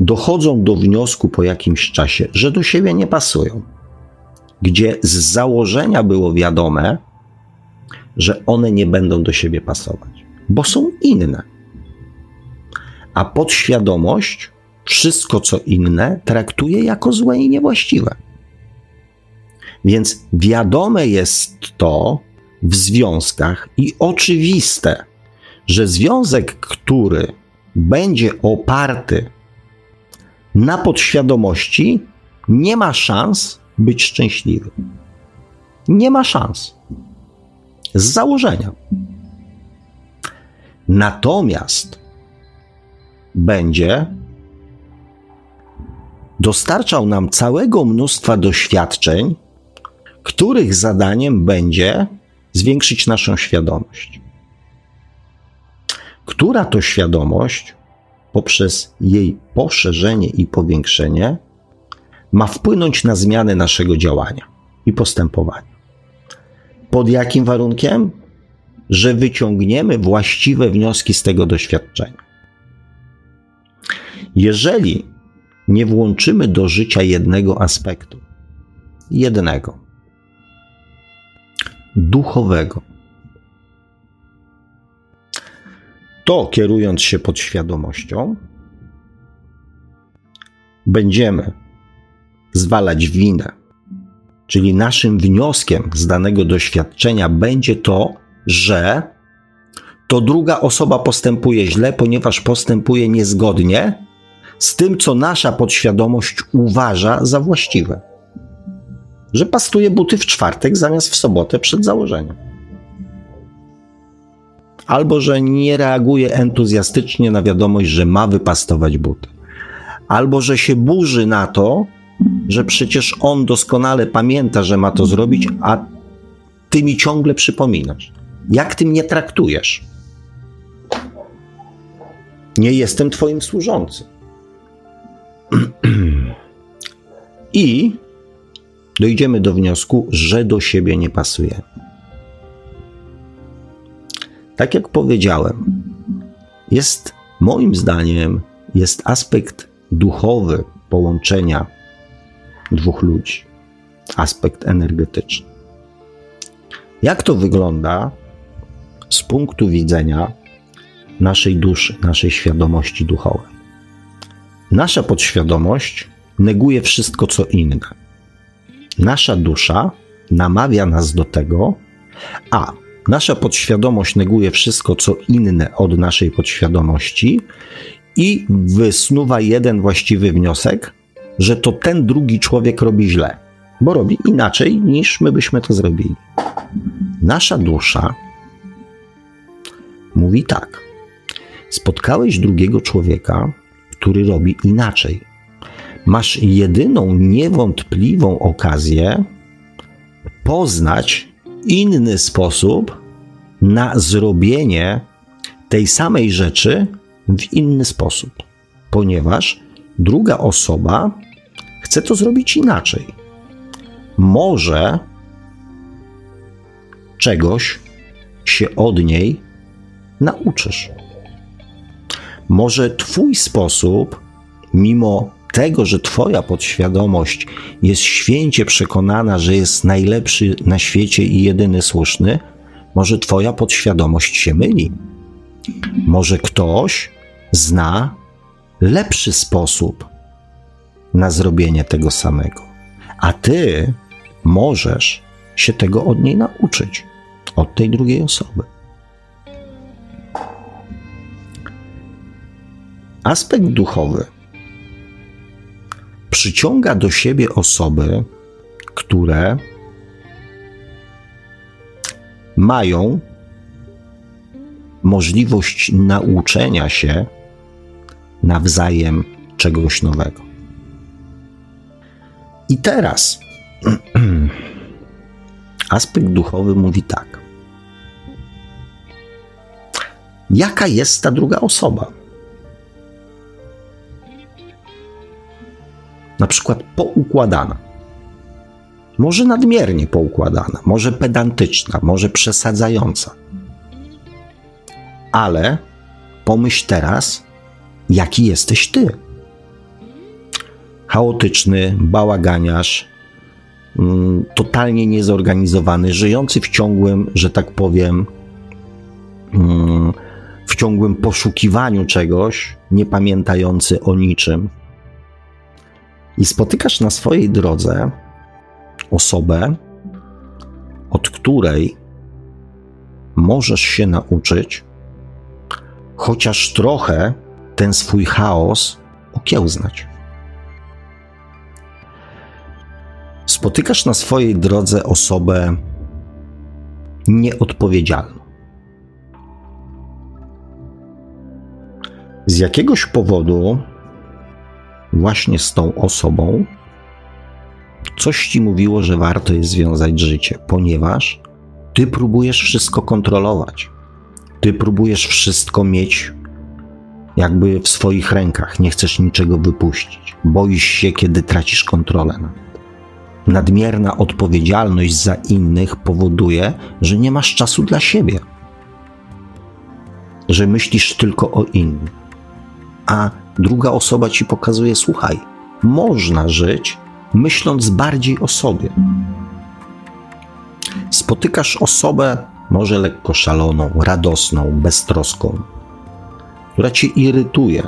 dochodzą do wniosku po jakimś czasie, że do siebie nie pasują. Gdzie z założenia było wiadome, że one nie będą do siebie pasować bo są inne. A podświadomość wszystko, co inne, traktuje jako złe i niewłaściwe. Więc wiadome jest to w związkach i oczywiste, że związek, który będzie oparty na podświadomości, nie ma szans być szczęśliwy. Nie ma szans. Z założenia. Natomiast będzie dostarczał nam całego mnóstwa doświadczeń, których zadaniem będzie zwiększyć naszą świadomość. Która to świadomość, poprzez jej poszerzenie i powiększenie, ma wpłynąć na zmianę naszego działania i postępowania. Pod jakim warunkiem? Że wyciągniemy właściwe wnioski z tego doświadczenia. Jeżeli nie włączymy do życia jednego aspektu, jednego, duchowego, to kierując się podświadomością, będziemy zwalać winę. Czyli naszym wnioskiem z danego doświadczenia będzie to, że to druga osoba postępuje źle, ponieważ postępuje niezgodnie z tym, co nasza podświadomość uważa za właściwe. Że pastuje buty w czwartek zamiast w sobotę przed założeniem. Albo że nie reaguje entuzjastycznie na wiadomość, że ma wypastować buty. Albo że się burzy na to, że przecież on doskonale pamięta, że ma to zrobić, a ty mi ciągle przypominasz. Jak ty mnie traktujesz? Nie jestem twoim służącym. I dojdziemy do wniosku, że do siebie nie pasujemy. Tak jak powiedziałem, jest moim zdaniem jest aspekt duchowy połączenia dwóch ludzi, aspekt energetyczny. Jak to wygląda z punktu widzenia naszej duszy, naszej świadomości duchowej? Nasza podświadomość neguje wszystko, co inne. Nasza dusza namawia nas do tego, a nasza podświadomość neguje wszystko, co inne od naszej podświadomości i wysnuwa jeden właściwy wniosek, że to ten drugi człowiek robi źle, bo robi inaczej niż my byśmy to zrobili. Nasza dusza mówi tak: Spotkałeś drugiego człowieka, który robi inaczej. Masz jedyną niewątpliwą okazję poznać inny sposób na zrobienie tej samej rzeczy w inny sposób, ponieważ druga osoba chce to zrobić inaczej. Może czegoś się od niej nauczysz. Może Twój sposób, mimo tego, że Twoja podświadomość jest święcie przekonana, że jest najlepszy na świecie i jedyny słuszny, może Twoja podświadomość się myli. Może ktoś zna lepszy sposób na zrobienie tego samego, a Ty możesz się tego od niej nauczyć, od tej drugiej osoby. Aspekt duchowy przyciąga do siebie osoby, które mają możliwość nauczenia się nawzajem czegoś nowego. I teraz aspekt duchowy mówi tak. Jaka jest ta druga osoba? Na przykład poukładana. Może nadmiernie poukładana, może pedantyczna, może przesadzająca. Ale pomyśl teraz, jaki jesteś ty. Chaotyczny, bałaganiarz, mm, totalnie niezorganizowany, żyjący w ciągłym, że tak powiem, mm, w ciągłym poszukiwaniu czegoś, nie pamiętający o niczym i spotykasz na swojej drodze osobę, od której możesz się nauczyć, chociaż trochę ten swój chaos okiełznać. Spotykasz na swojej drodze osobę nieodpowiedzialną. Z jakiegoś powodu właśnie z tą osobą, coś ci mówiło, że warto jest związać życie, ponieważ ty próbujesz wszystko kontrolować. Ty próbujesz wszystko mieć jakby w swoich rękach, nie chcesz niczego wypuścić. Boisz się, kiedy tracisz kontrolę nad Nadmierna odpowiedzialność za innych powoduje, że nie masz czasu dla siebie, że myślisz tylko o innych. A druga osoba ci pokazuje: słuchaj, można żyć myśląc bardziej o sobie. Spotykasz osobę, może lekko szaloną, radosną, beztroską, która cię irytuje,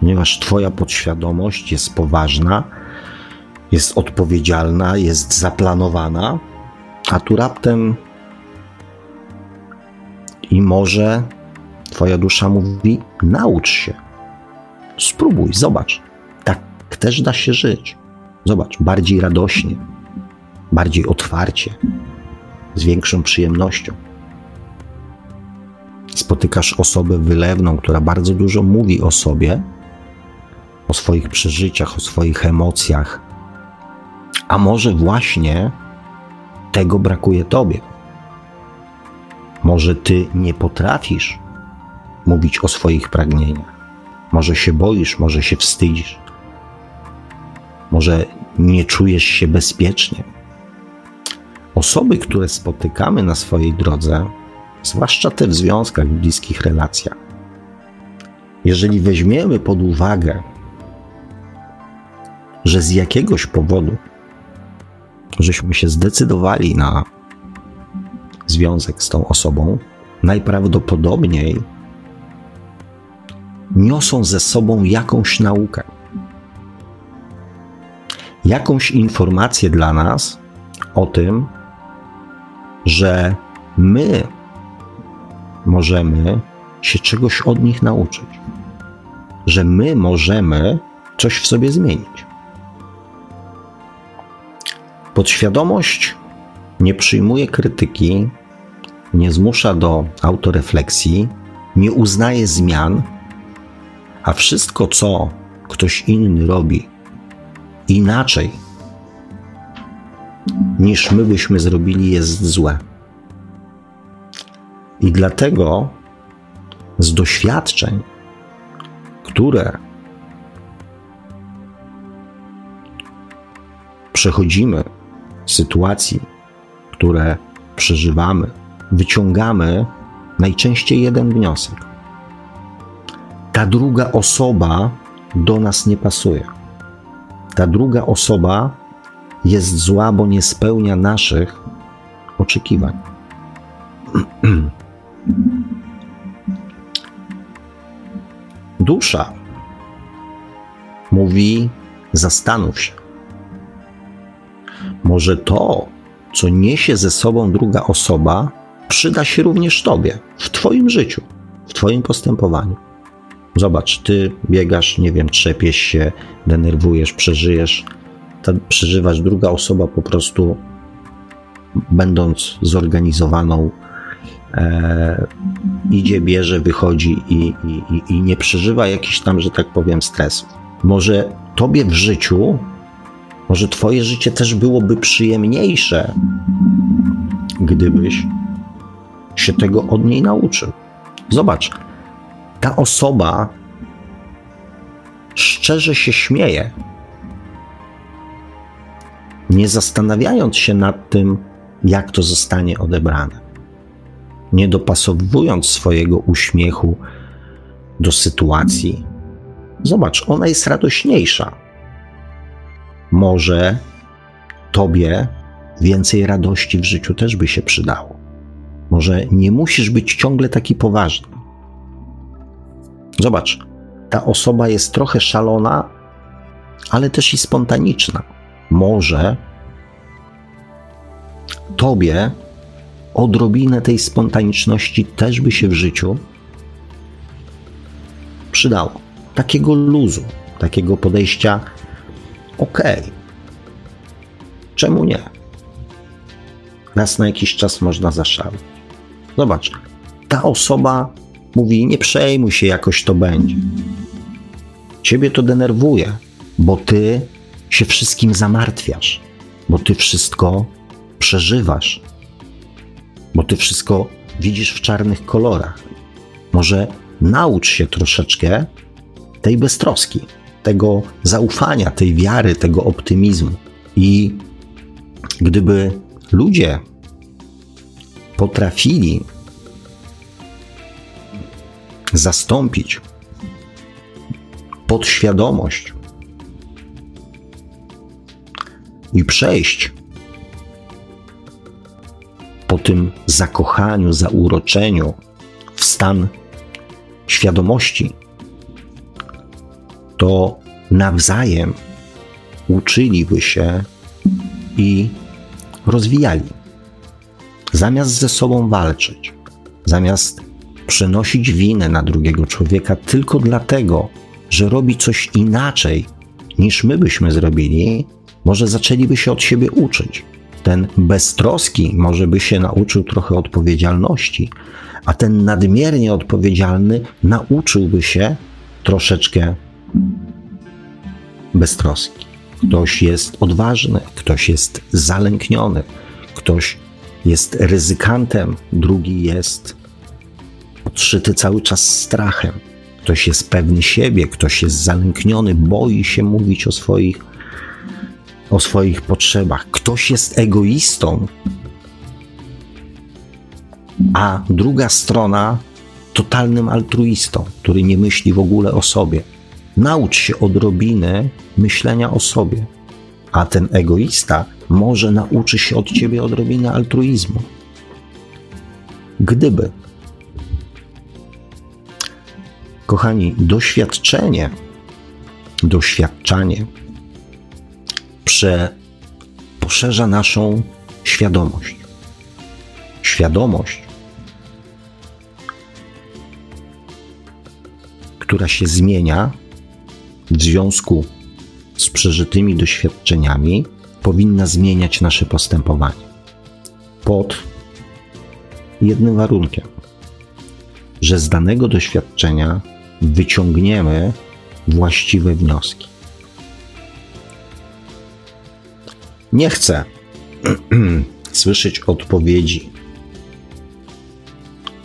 ponieważ twoja podświadomość jest poważna, jest odpowiedzialna, jest zaplanowana, a tu raptem i może twoja dusza mówi: naucz się, spróbuj, zobacz. Tak też da się żyć. Zobacz, bardziej radośnie, bardziej otwarcie, z większą przyjemnością. Spotykasz osobę wylewną, która bardzo dużo mówi o sobie, o swoich przeżyciach, o swoich emocjach, a może właśnie tego brakuje tobie. Może ty nie potrafisz mówić o swoich pragnieniach. Może się boisz, może się wstydzisz. Może nie czujesz się bezpiecznie. Osoby, które spotykamy na swojej drodze, zwłaszcza te w związkach, w bliskich relacjach, jeżeli weźmiemy pod uwagę, że z jakiegoś powodu żeśmy się zdecydowali na związek z tą osobą, najprawdopodobniej niosą ze sobą jakąś naukę, jakąś informację dla nas o tym, że my możemy się czegoś od nich nauczyć, że my możemy coś w sobie zmienić. Podświadomość nie przyjmuje krytyki, nie zmusza do autorefleksji, nie uznaje zmian, a wszystko, co ktoś inny robi inaczej niż my byśmy zrobili, jest złe. I dlatego z doświadczeń, które przechodzimy, sytuacji, które przeżywamy, wyciągamy najczęściej jeden wniosek. Ta druga osoba do nas nie pasuje. Ta druga osoba jest zła, bo nie spełnia naszych oczekiwań. Dusza mówi: zastanów się. Może to, co niesie ze sobą druga osoba, przyda się również Tobie w Twoim życiu, w Twoim postępowaniu. Zobacz, Ty biegasz, nie wiem, trzepiesz się, denerwujesz, przeżyjesz, ta, przeżywasz, druga osoba po prostu, będąc zorganizowaną, e, idzie, bierze, wychodzi i, i, i nie przeżywa jakichś tam, że tak powiem, stresów. Może Tobie w życiu może Twoje życie też byłoby przyjemniejsze, gdybyś się tego od niej nauczył. Zobacz, ta osoba szczerze się śmieje, nie zastanawiając się nad tym, jak to zostanie odebrane, nie dopasowując swojego uśmiechu do sytuacji. Zobacz, ona jest radośniejsza może tobie więcej radości w życiu też by się przydało. Może nie musisz być ciągle taki poważny. Zobacz, ta osoba jest trochę szalona, ale też i spontaniczna. Może tobie odrobinę tej spontaniczności też by się w życiu przydało. Takiego luzu, takiego podejścia. Okay. Czemu nie? Raz na jakiś czas można zaszaleć. Zobacz, ta osoba mówi: Nie przejmuj się, jakoś to będzie. Ciebie to denerwuje, bo ty się wszystkim zamartwiasz, bo ty wszystko przeżywasz, bo ty wszystko widzisz w czarnych kolorach. Może naucz się troszeczkę tej beztroski tego zaufania, tej wiary, tego optymizmu. I gdyby ludzie potrafili zastąpić podświadomość i przejść po tym zakochaniu, zauroczeniu w stan świadomości, to nawzajem uczyliby się i rozwijali. Zamiast ze sobą walczyć, zamiast przenosić winę na drugiego człowieka tylko dlatego, że robi coś inaczej niż my byśmy zrobili, może zaczęliby się od siebie uczyć. Ten beztroski może by się nauczył trochę odpowiedzialności, a ten nadmiernie odpowiedzialny nauczyłby się troszeczkę beztroski. Ktoś jest odważny, ktoś jest zalękniony, ktoś jest ryzykantem, drugi jest podszyty cały czas strachem. Ktoś jest pewny siebie, ktoś jest zalękniony, boi się mówić o swoich, o swoich potrzebach. Ktoś jest egoistą, a druga strona totalnym altruistą, który nie myśli w ogóle o sobie. Naucz się odrobiny myślenia o sobie, a ten egoista może nauczy się od ciebie odrobiny altruizmu. Gdyby. Kochani, doświadczenie, doświadczanie prze, poszerza naszą świadomość. Świadomość, która się zmienia w związku z przeżytymi doświadczeniami, powinna zmieniać nasze postępowanie. Pod jednym warunkiem, że z danego doświadczenia wyciągniemy właściwe wnioski. Nie chcę słyszeć odpowiedzi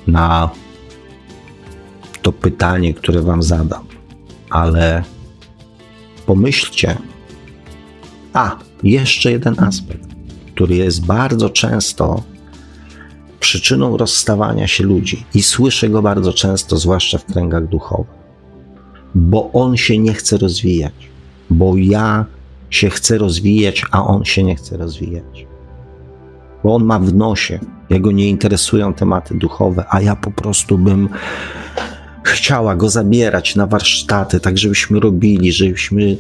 na to pytanie, które Wam zadam, ale pomyślcie. A, jeszcze jeden aspekt, który jest bardzo często przyczyną rozstawania się ludzi i słyszę go bardzo często, zwłaszcza w kręgach duchowych, bo on się nie chce rozwijać, bo ja się chcę rozwijać, a on się nie chce rozwijać. Bo on ma w nosie, jego nie interesują tematy duchowe, a ja po prostu bym chciała go zabierać na warsztaty, tak żebyśmy robili, żebyśmy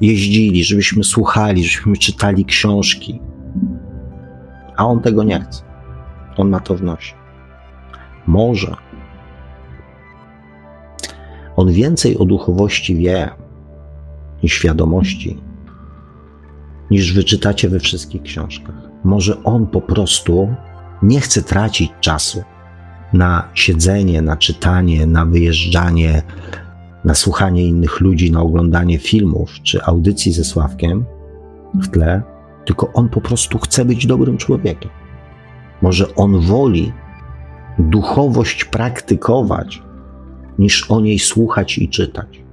jeździli, żebyśmy słuchali, żebyśmy czytali książki. A on tego nie chce. On ma to w nosie. Może. On więcej o duchowości wie i świadomości, niż wyczytacie we wszystkich książkach. Może on po prostu nie chce tracić czasu na siedzenie, na czytanie, na wyjeżdżanie, na słuchanie innych ludzi, na oglądanie filmów czy audycji ze Sławkiem w tle, tylko on po prostu chce być dobrym człowiekiem. Może on woli duchowość praktykować, niż o niej słuchać i czytać.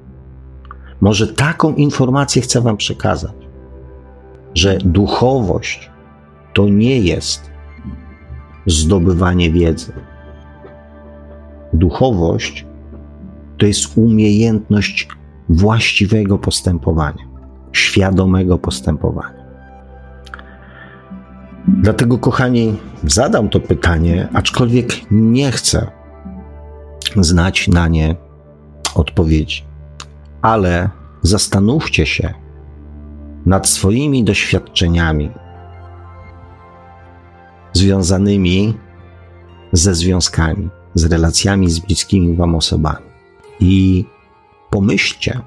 Może taką informację chcę Wam przekazać, że duchowość to nie jest zdobywanie wiedzy, duchowość to jest umiejętność właściwego postępowania, świadomego postępowania. Dlatego, kochani, zadam to pytanie, aczkolwiek nie chcę znać na nie odpowiedzi. Ale zastanówcie się nad swoimi doświadczeniami związanymi ze związkami z relacjami z bliskimi Wam osobami. I pomyślcie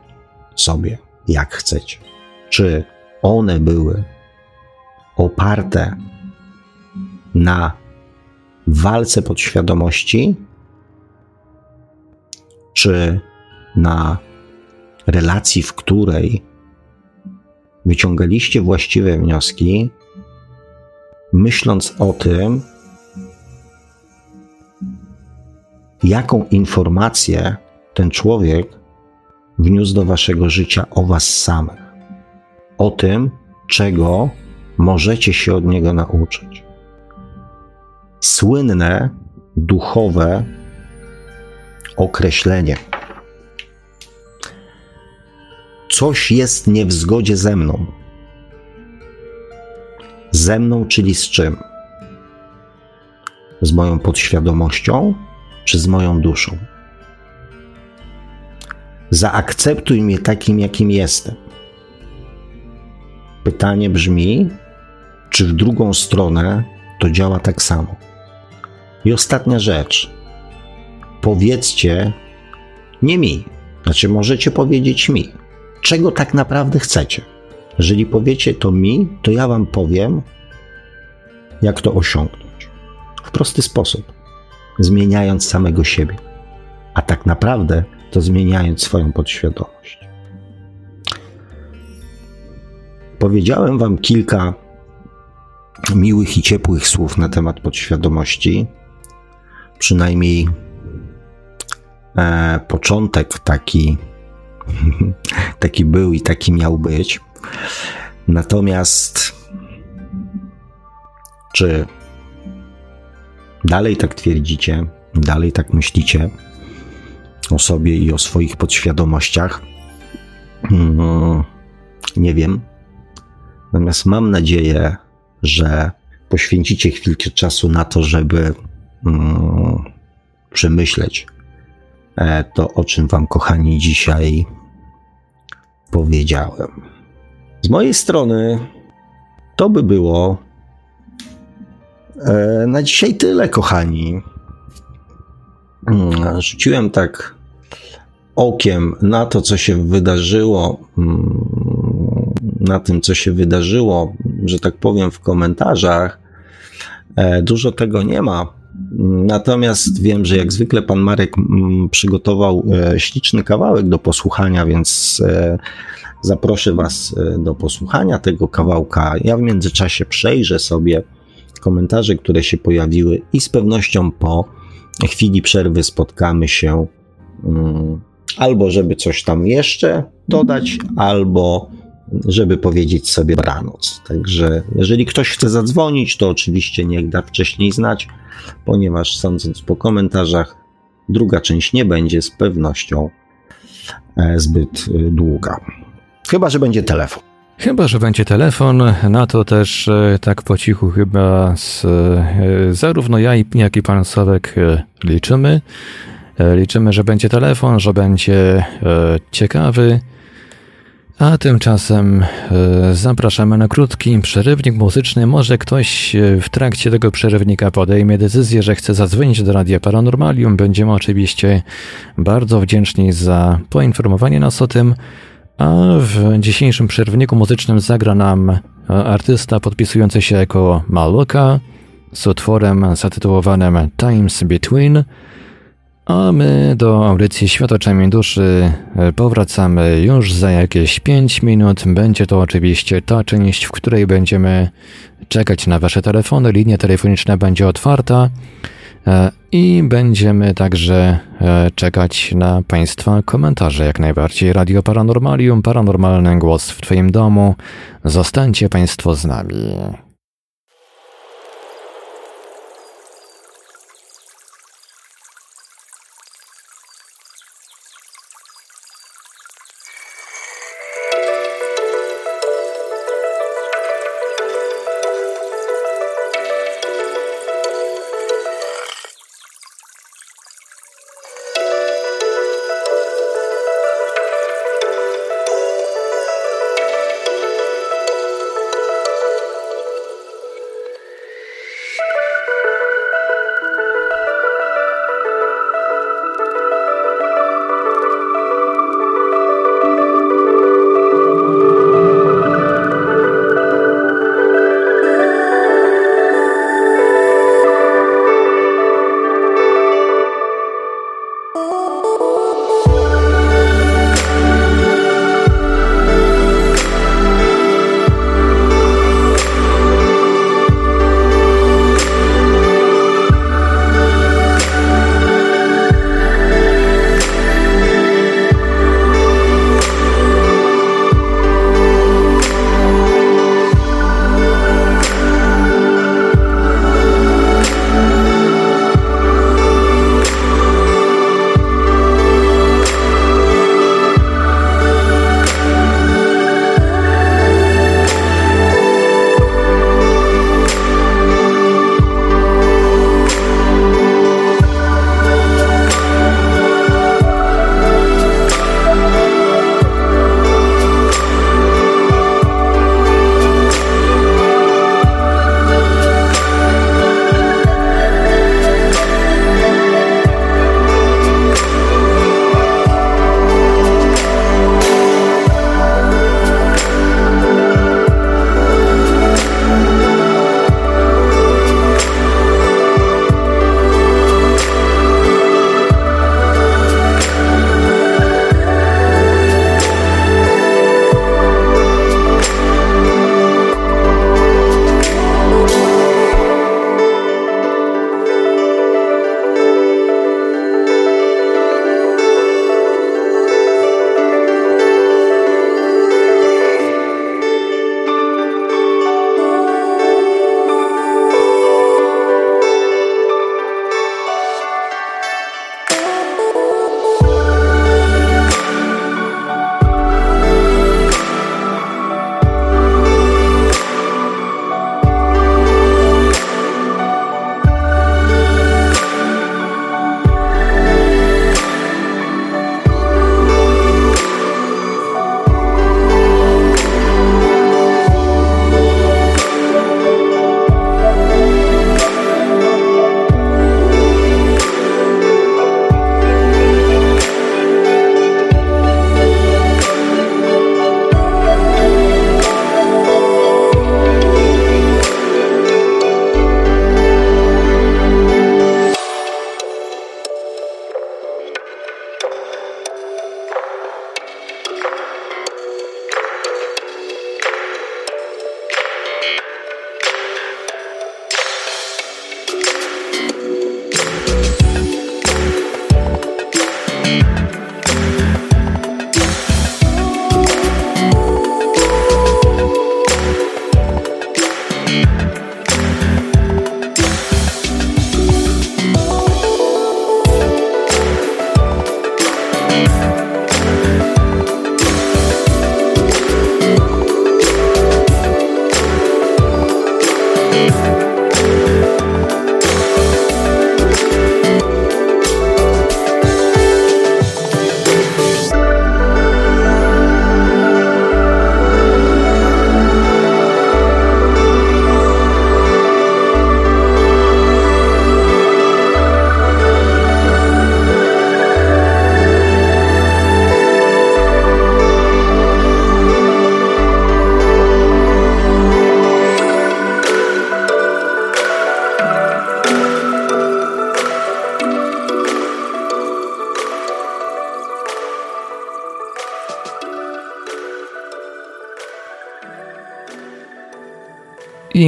sobie, jak chcecie, czy one były oparte na walce podświadomości, czy na relacji, w której wyciągaliście właściwe wnioski, myśląc o tym, jaką informację ten człowiek wniósł do waszego życia o was samych, o tym, czego możecie się od niego nauczyć. Słynne, duchowe określenie. Coś jest nie w zgodzie ze mną. Ze mną, czyli z czym? Z moją podświadomością, czy z moją duszą. Zaakceptuj mnie takim, jakim jestem. Pytanie brzmi, czy w drugą stronę to działa tak samo. I ostatnia rzecz. Powiedzcie, nie mi, znaczy możecie powiedzieć mi, czego tak naprawdę chcecie. Jeżeli powiecie to mi, to ja wam powiem, jak to osiągnąć. W prosty sposób, zmieniając samego siebie, a tak naprawdę to zmieniając swoją podświadomość. Powiedziałem Wam kilka miłych i ciepłych słów na temat podświadomości. Przynajmniej e, początek taki, taki był i taki miał być. Natomiast czy dalej tak twierdzicie, dalej tak myślicie o sobie i o swoich podświadomościach? Hmm, nie wiem. Natomiast mam nadzieję, że poświęcicie chwilkę czasu na to, żeby mm, przemyśleć e, to, o czym Wam, kochani, dzisiaj powiedziałem. Z mojej strony to by było e, na dzisiaj tyle, kochani. Mm, rzuciłem tak okiem na to, co się wydarzyło, mm, na tym, co się wydarzyło, że tak powiem, w komentarzach. E, dużo tego nie ma. Natomiast wiem, że jak zwykle pan Marek mm, przygotował e, śliczny kawałek do posłuchania, więc e, zaproszę Was do posłuchania tego kawałka. Ja w międzyczasie przejrzę sobie komentarze, które się pojawiły, i z pewnością po chwili przerwy spotkamy się mm, albo, żeby coś tam jeszcze dodać, albo żeby powiedzieć sobie dobranoc. Także jeżeli ktoś chce zadzwonić, to oczywiście niech da wcześniej znać, ponieważ sądząc po komentarzach, druga część nie będzie z pewnością e, zbyt e, długa. Chyba, że będzie telefon. Chyba, że będzie telefon, na to też e, tak po cichu chyba z, zarówno ja, jak i pan Sławek liczymy. Liczymy, że będzie telefon, że będzie ciekawy. A tymczasem e, zapraszamy na krótki przerywnik muzyczny. Może ktoś e, w trakcie tego przerywnika podejmie decyzję, że chce zadzwonić do Radia Paranormalium. Będziemy oczywiście bardzo wdzięczni za poinformowanie nas o tym. A w dzisiejszym przerwniku muzycznym zagra nam e, artysta podpisujący się jako Maluka z utworem zatytułowanym Times Between. A my do audycji Świat oczami duszy e, powracamy już za jakieś 5 minut. Będzie to oczywiście ta część, w której będziemy czekać na Wasze telefony. Linia telefoniczna będzie otwarta e, i będziemy także e, czekać na Państwa komentarze jak najbardziej. Radio Paranormalium, paranormalny głos w Twoim domu. Zostańcie Państwo z nami.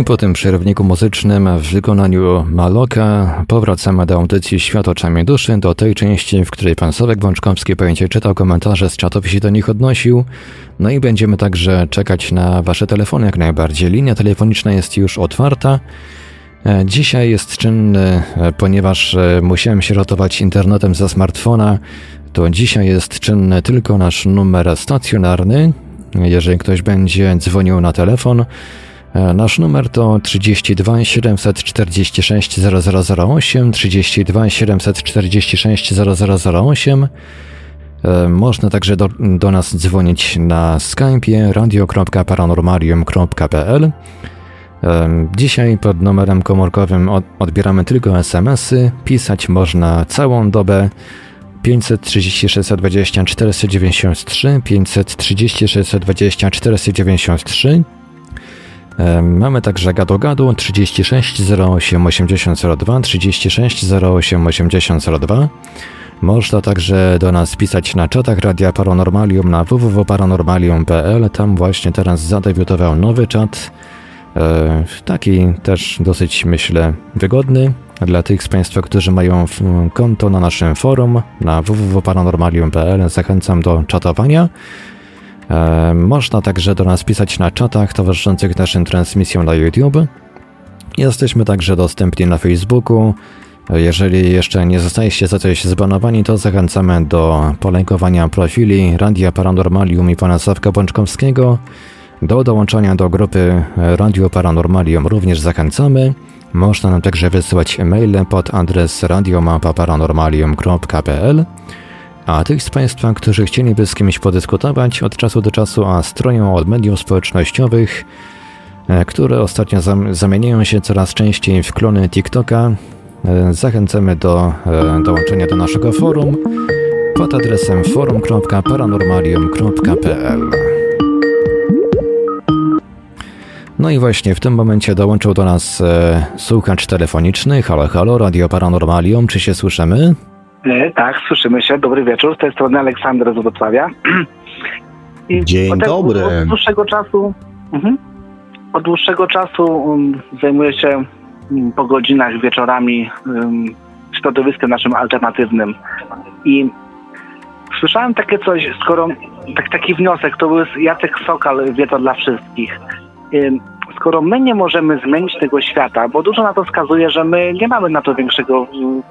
Po tym przerwniku muzycznym w wykonaniu Maloka powracamy do audycji Świat oczami duszy, do tej części, w której pan Sławek Bączkowski będzie czytał komentarze z czatów i się do nich odnosił. No i będziemy także czekać na wasze telefony jak najbardziej. Linia telefoniczna jest już otwarta. E, dzisiaj jest czynny, e, ponieważ e, musiałem się ratować internetem ze smartfona, to dzisiaj jest czynny tylko nasz numer stacjonarny. Jeżeli ktoś będzie dzwonił na telefon, Nasz numer to 32 746 0008, 32 746 0008. Można także do, do nas dzwonić na Skype'ie radio.paranormalium.pl. Dzisiaj pod numerem komórkowym odbieramy tylko SMS-y. Pisać można całą dobę. 530 620 493, 530 620 493. Mamy także gado 36 08 8002, 36 08 8002. Można także do nas pisać na czatach Radia Paranormalium na www.paranormalium.pl. Tam właśnie teraz zadebiutował nowy czat. E, taki też dosyć, myślę, wygodny dla tych z Państwa, którzy mają konto na naszym forum na www.paranormalium.pl. Zachęcam do czatowania. E, można także do nas pisać na czatach towarzyszących naszym transmisjom na YouTube. Jesteśmy także dostępni na Facebooku. Jeżeli jeszcze nie zostaliście za coś zbanowani, to zachęcamy do polajkowania profili Radia Paranormalium i pana Sławka Bączkowskiego. Do dołączania do grupy Radio Paranormalium również zachęcamy. Można nam także wysyłać e-maile pod adres radiomapa.paranormalium.pl. A tych z Państwa, którzy chcieliby z kimś podyskutować od czasu do czasu, a stroją od mediów społecznościowych, e, które ostatnio zamieniają się coraz częściej w klony TikToka, e, zachęcamy do e, dołączenia do naszego forum pod adresem forum.paranormalium.pl. No i właśnie w tym momencie dołączył do nas słuchacz telefoniczny. Halo, halo, Radio Paranormalium, czy się słyszymy? E, tak, słyszymy się. Dobry wieczór. Z tej strony Aleksander z Wrocławia. I Dzień dobry. Od dłuższego czasu, mhm, od dłuższego czasu um, zajmuję się um, po godzinach, wieczorami um, środowiskiem naszym alternatywnym. I słyszałem takie coś, skoro tak, taki wniosek, to był Jacek Sokal, wie to dla wszystkich skoro my nie możemy zmienić tego świata, bo dużo na to wskazuje, że my nie mamy na to większego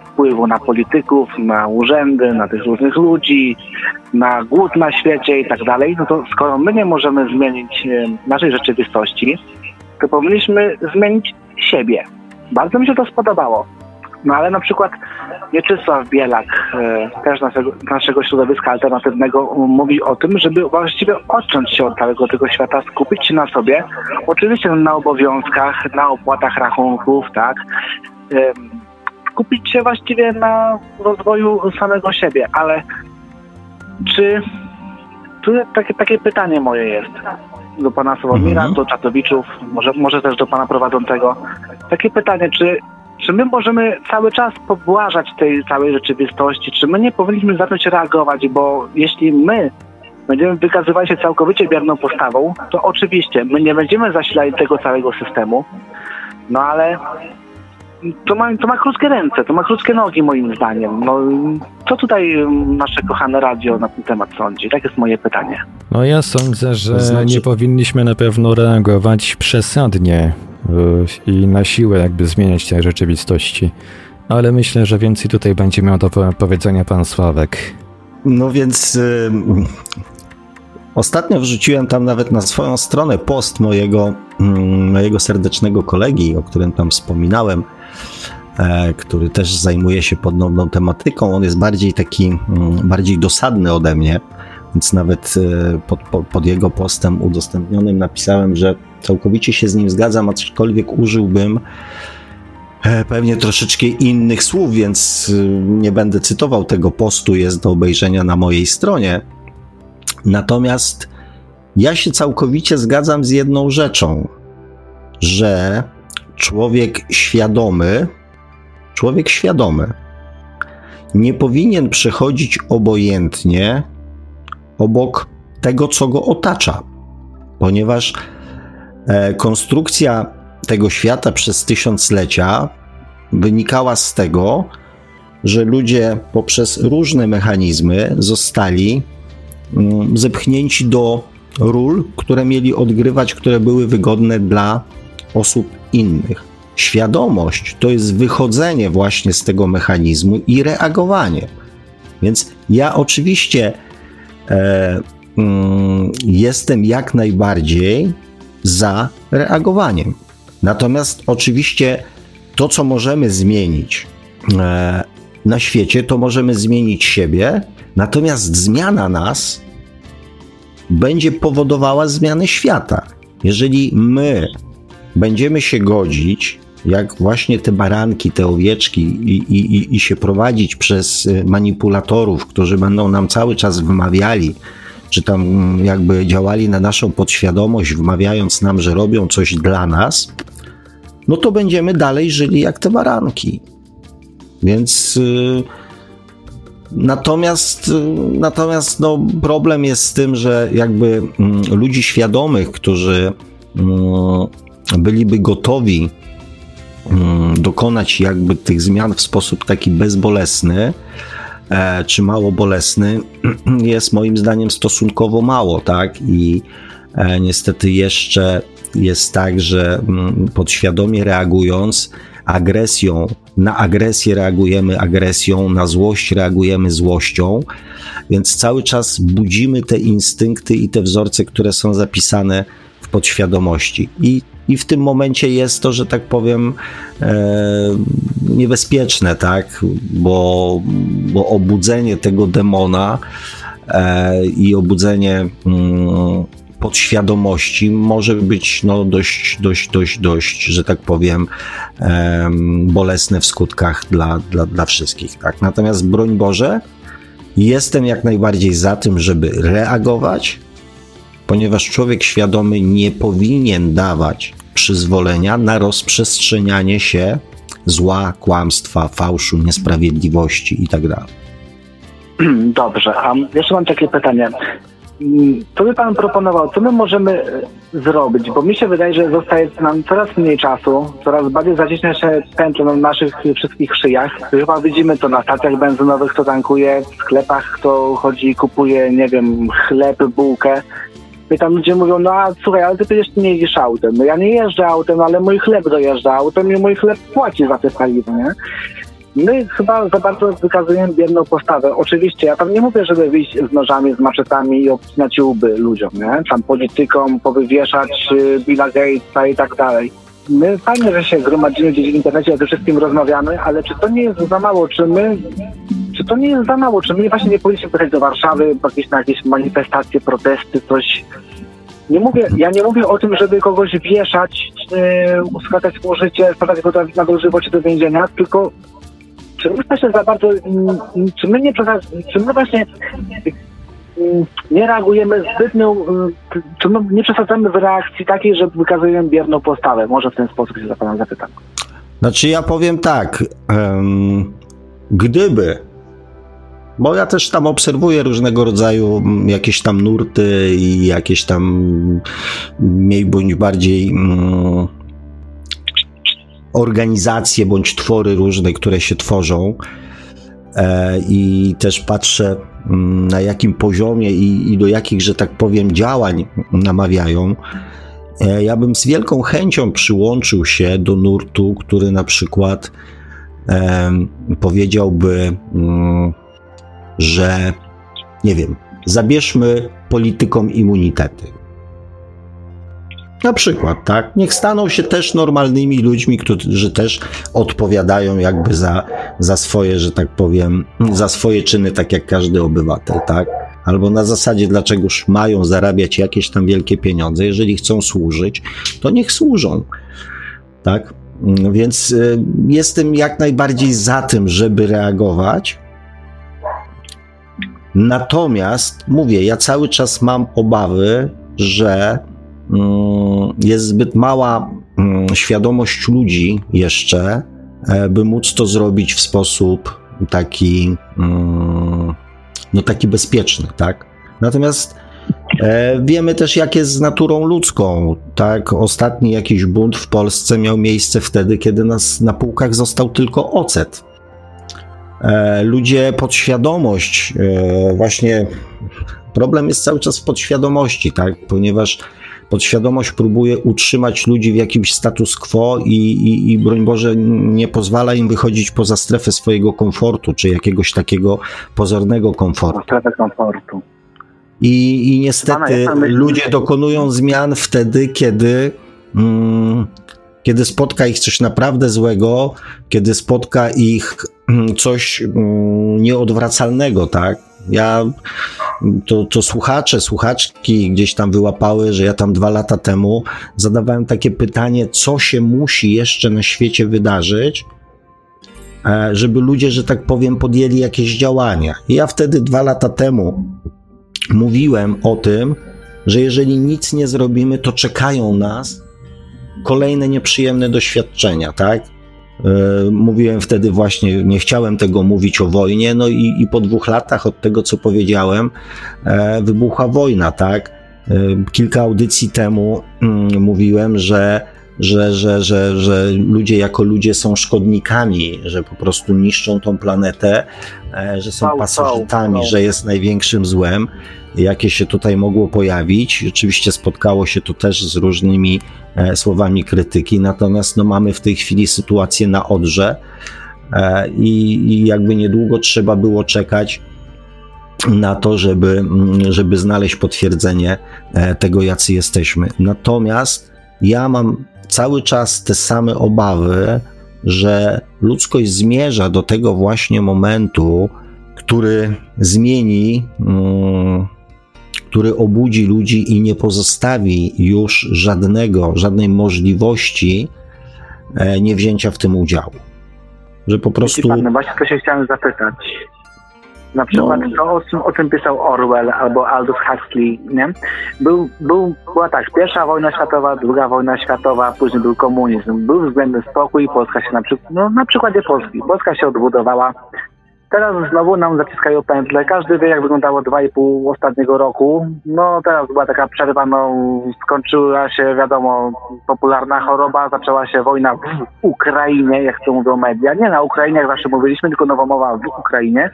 wpływu na polityków, na urzędy, na tych różnych ludzi, na głód na świecie i tak dalej, no to skoro my nie możemy zmienić e, naszej rzeczywistości, to powinniśmy zmienić siebie. Bardzo mi się to spodobało. No ale na przykład Mieczysław Bielak, e, też naszego, naszego środowiska alternatywnego, mówi o tym, żeby właściwie odciąć się od całego tego świata, skupić się na sobie, oczywiście na obowiązkach, na opłatach rachunków, tak, skupić się właściwie na rozwoju samego siebie, ale czy tu takie, takie pytanie moje jest do pana Sławomira, mhm. do Czatowiczów, może, może też do pana prowadzącego. Takie pytanie, czy czy my możemy cały czas pobłażać tej całej rzeczywistości? Czy my nie powinniśmy zacząć reagować? Bo jeśli my będziemy wykazywali się całkowicie bierną postawą, to oczywiście my nie będziemy zasilali tego całego systemu, no ale to ma, to ma krótkie ręce, to ma krótkie nogi moim zdaniem. No, co tutaj nasze kochane radio na ten temat sądzi? Tak jest moje pytanie. No ja sądzę, że znaczy... nie powinniśmy na pewno reagować przesadnie i na siłę jakby zmieniać te rzeczywistości. Ale myślę, że więcej tutaj będzie miał do powiedzenia pan Sławek. No więc y, ostatnio wrzuciłem tam nawet na swoją stronę post mojego, y, mojego serdecznego kolegi, o którym tam wspominałem, e, który też zajmuje się podobną tematyką. On jest bardziej taki, y, bardziej dosadny ode mnie, więc nawet pod, pod, pod jego postem udostępnionym napisałem, że całkowicie się z nim zgadzam, aczkolwiek użyłbym e, pewnie troszeczkę innych słów, więc e, nie będę cytował tego postu, jest do obejrzenia na mojej stronie. Natomiast ja się całkowicie zgadzam z jedną rzeczą, że człowiek świadomy, człowiek świadomy nie powinien przechodzić obojętnie obok tego, co go otacza, ponieważ konstrukcja tego świata przez tysiąclecia wynikała z tego, że ludzie poprzez różne mechanizmy zostali mm, zepchnięci do ról, które mieli odgrywać, które były wygodne dla osób innych. Świadomość to jest wychodzenie właśnie z tego mechanizmu i reagowanie. Więc ja oczywiście e, mm, jestem jak najbardziej za reagowaniem. Natomiast oczywiście to, co możemy zmienić e, na świecie, to możemy zmienić siebie, natomiast zmiana nas będzie powodowała zmianę świata. Jeżeli my będziemy się godzić, jak właśnie te baranki, te owieczki, i, i, i się prowadzić przez y, manipulatorów, którzy będą nam cały czas wymawiali, czy tam jakby działali na naszą podświadomość, wmawiając nam, że robią coś dla nas, no to będziemy dalej żyli jak te baranki. Więc. Yy, Natomiast, natomiast no, problem jest z tym, że jakby mm, ludzi świadomych, którzy mm, byliby gotowi mm, dokonać jakby tych zmian w sposób taki bezbolesny, czy mało bolesny, jest moim zdaniem stosunkowo mało, tak? I e, niestety jeszcze jest tak, że podświadomie reagując, agresją, na agresję reagujemy agresją, na złość reagujemy złością, więc cały czas budzimy te instynkty i te wzorce, które są zapisane w podświadomości. I, i w tym momencie jest to, że tak powiem, e, niebezpieczne, tak? Bo, bo obudzenie tego demona e, i obudzenie. Mm, podświadomości może być no, dość, dość, dość, dość, że tak powiem, bolesne w skutkach dla, dla, dla wszystkich. Tak? Natomiast broń Boże, jestem jak najbardziej za tym, żeby reagować, ponieważ człowiek świadomy nie powinien dawać przyzwolenia na rozprzestrzenianie się zła, kłamstwa, fałszu, niesprawiedliwości itd. Tak Dobrze, a jeszcze mam takie pytanie. Co by Pan proponował, co my możemy e, zrobić? Bo mi się wydaje, że zostaje nam coraz mniej czasu, coraz bardziej zacieśnia się tętno na naszych wszystkich szyjach. Chyba widzimy to na stacjach benzynowych, kto tankuje, w sklepach, kto chodzi i kupuje, nie wiem, chleb, bułkę. I tam ludzie mówią, no a słuchaj, ale ty przecież nie jeździsz autem. No ja nie jeżdżę autem, ale mój chleb dojeżdża autem i mój chleb płaci za te paliwo, nie? My chyba za bardzo wykazujemy bierną postawę. Oczywiście, ja tam nie mówię, żeby wyjść z nożami, z maczetami i obcinać łby ludziom, nie? Tam politykom, powywieszać y, Billa Gatesa i tak dalej. My fajnie, że się gromadzimy gdzieś w internecie, o tym wszystkim rozmawiamy, ale czy to nie jest za mało? Czy my, czy to nie jest za mało? Czy my właśnie nie powinniśmy pojechać do Warszawy, jakieś, na jakieś manifestacje, protesty, coś, nie mówię, ja nie mówię o tym, żeby kogoś wieszać, yy, składać mu życie, wpadać go na dożywocie do więzienia, tylko czy my właśnie za bardzo, mm, czy my nie, czy my właśnie mm, nie reagujemy zbytnio, mm, czy my nie przesadzamy w reakcji takiej, że wykazujemy bierną postawę? Może w ten sposób się za Pana zapytam. Znaczy ja powiem tak, um, gdyby bo ja też tam obserwuję różnego rodzaju jakieś tam nurty i jakieś tam mniej bądź bardziej um, organizacje bądź twory różne, które się tworzą. E, I też patrzę, mm, na jakim poziomie i, i do jakich, że tak powiem, działań namawiają. E, ja bym z wielką chęcią przyłączył się do nurtu, który na przykład e, powiedziałby, mm, że nie wiem, zabierzmy politykom immunitety. Na przykład, tak? Niech staną się też normalnymi ludźmi, którzy też odpowiadają jakby za, za swoje, że tak powiem, za swoje czyny, tak jak każdy obywatel, tak? Albo na zasadzie, dlaczegoż mają zarabiać jakieś tam wielkie pieniądze, jeżeli chcą służyć, to niech służą, tak? Więc y, jestem jak najbardziej za tym, żeby reagować. Natomiast mówię, ja cały czas mam obawy, że Mm, jest zbyt mała mm, świadomość ludzi jeszcze, e, by móc to zrobić w sposób taki, mm, no taki bezpieczny, tak? Natomiast E, wiemy też, jak jest z naturą ludzką. Tak, ostatni jakiś bunt w Polsce miał miejsce wtedy, kiedy nas na półkach został tylko ocet. E, ludzie podświadomość, e, właśnie problem jest cały czas w podświadomości, tak, ponieważ podświadomość próbuje utrzymać ludzi w jakimś status quo i, i, i broń Boże nie pozwala im wychodzić poza strefę swojego komfortu, czy jakiegoś takiego pozornego komfortu. Strefę komfortu. I, i niestety ludzie dokonują zmian wtedy, kiedy, mm, kiedy spotka ich coś naprawdę złego, kiedy spotka ich coś mm, nieodwracalnego, tak? Ja, to, to słuchacze, słuchaczki gdzieś tam wyłapały, że ja tam dwa lata temu zadawałem takie pytanie, co się musi jeszcze na świecie wydarzyć, e, żeby ludzie, że tak powiem, podjęli jakieś działania. I ja wtedy dwa lata temu mówiłem o tym, że jeżeli nic nie zrobimy, to czekają nas kolejne nieprzyjemne doświadczenia, tak? E, mówiłem wtedy właśnie, nie chciałem tego mówić o wojnie, no i, i po dwóch latach od tego, co powiedziałem, e, wybuchła wojna, tak? E, kilka audycji temu mm, mówiłem, że że, że, że, że ludzie jako ludzie są szkodnikami, że po prostu niszczą tą planetę, że są pasożytami, że jest największym złem, jakie się tutaj mogło pojawić. Oczywiście spotkało się to też z różnymi E, słowami krytyki, natomiast no, mamy w tej chwili sytuację na Odrze e, i, i jakby niedługo trzeba było czekać na to, żeby, mm, żeby znaleźć potwierdzenie e, tego, jacy jesteśmy. Natomiast ja mam cały czas te same obawy, że ludzkość zmierza do tego właśnie momentu, który zmieni mm, który obudzi ludzi i nie pozostawi już żadnego, żadnej możliwości e, niewzięcia w tym udziału. Że po prostu. Pan, no właśnie to się chciałem zapytać. Na przykład no. to, o czym, o czym pisał Orwell albo Aldous Huxley, nie? Był, był, była tak, pierwsza wojna światowa, druga wojna światowa, później był komunizm, był względny spokój, Polska się na przykład, no na przykładzie Polski, Polska się odbudowała, Teraz znowu nam zaciskają pętle. Każdy wie, jak wyglądało 2,5 ostatniego roku. No teraz była taka przerwa, no skończyła się, wiadomo, popularna choroba, zaczęła się wojna w Ukrainie, jak to mówią media. Nie na Ukrainie, jak zawsze mówiliśmy, tylko nowomowa w Ukrainie.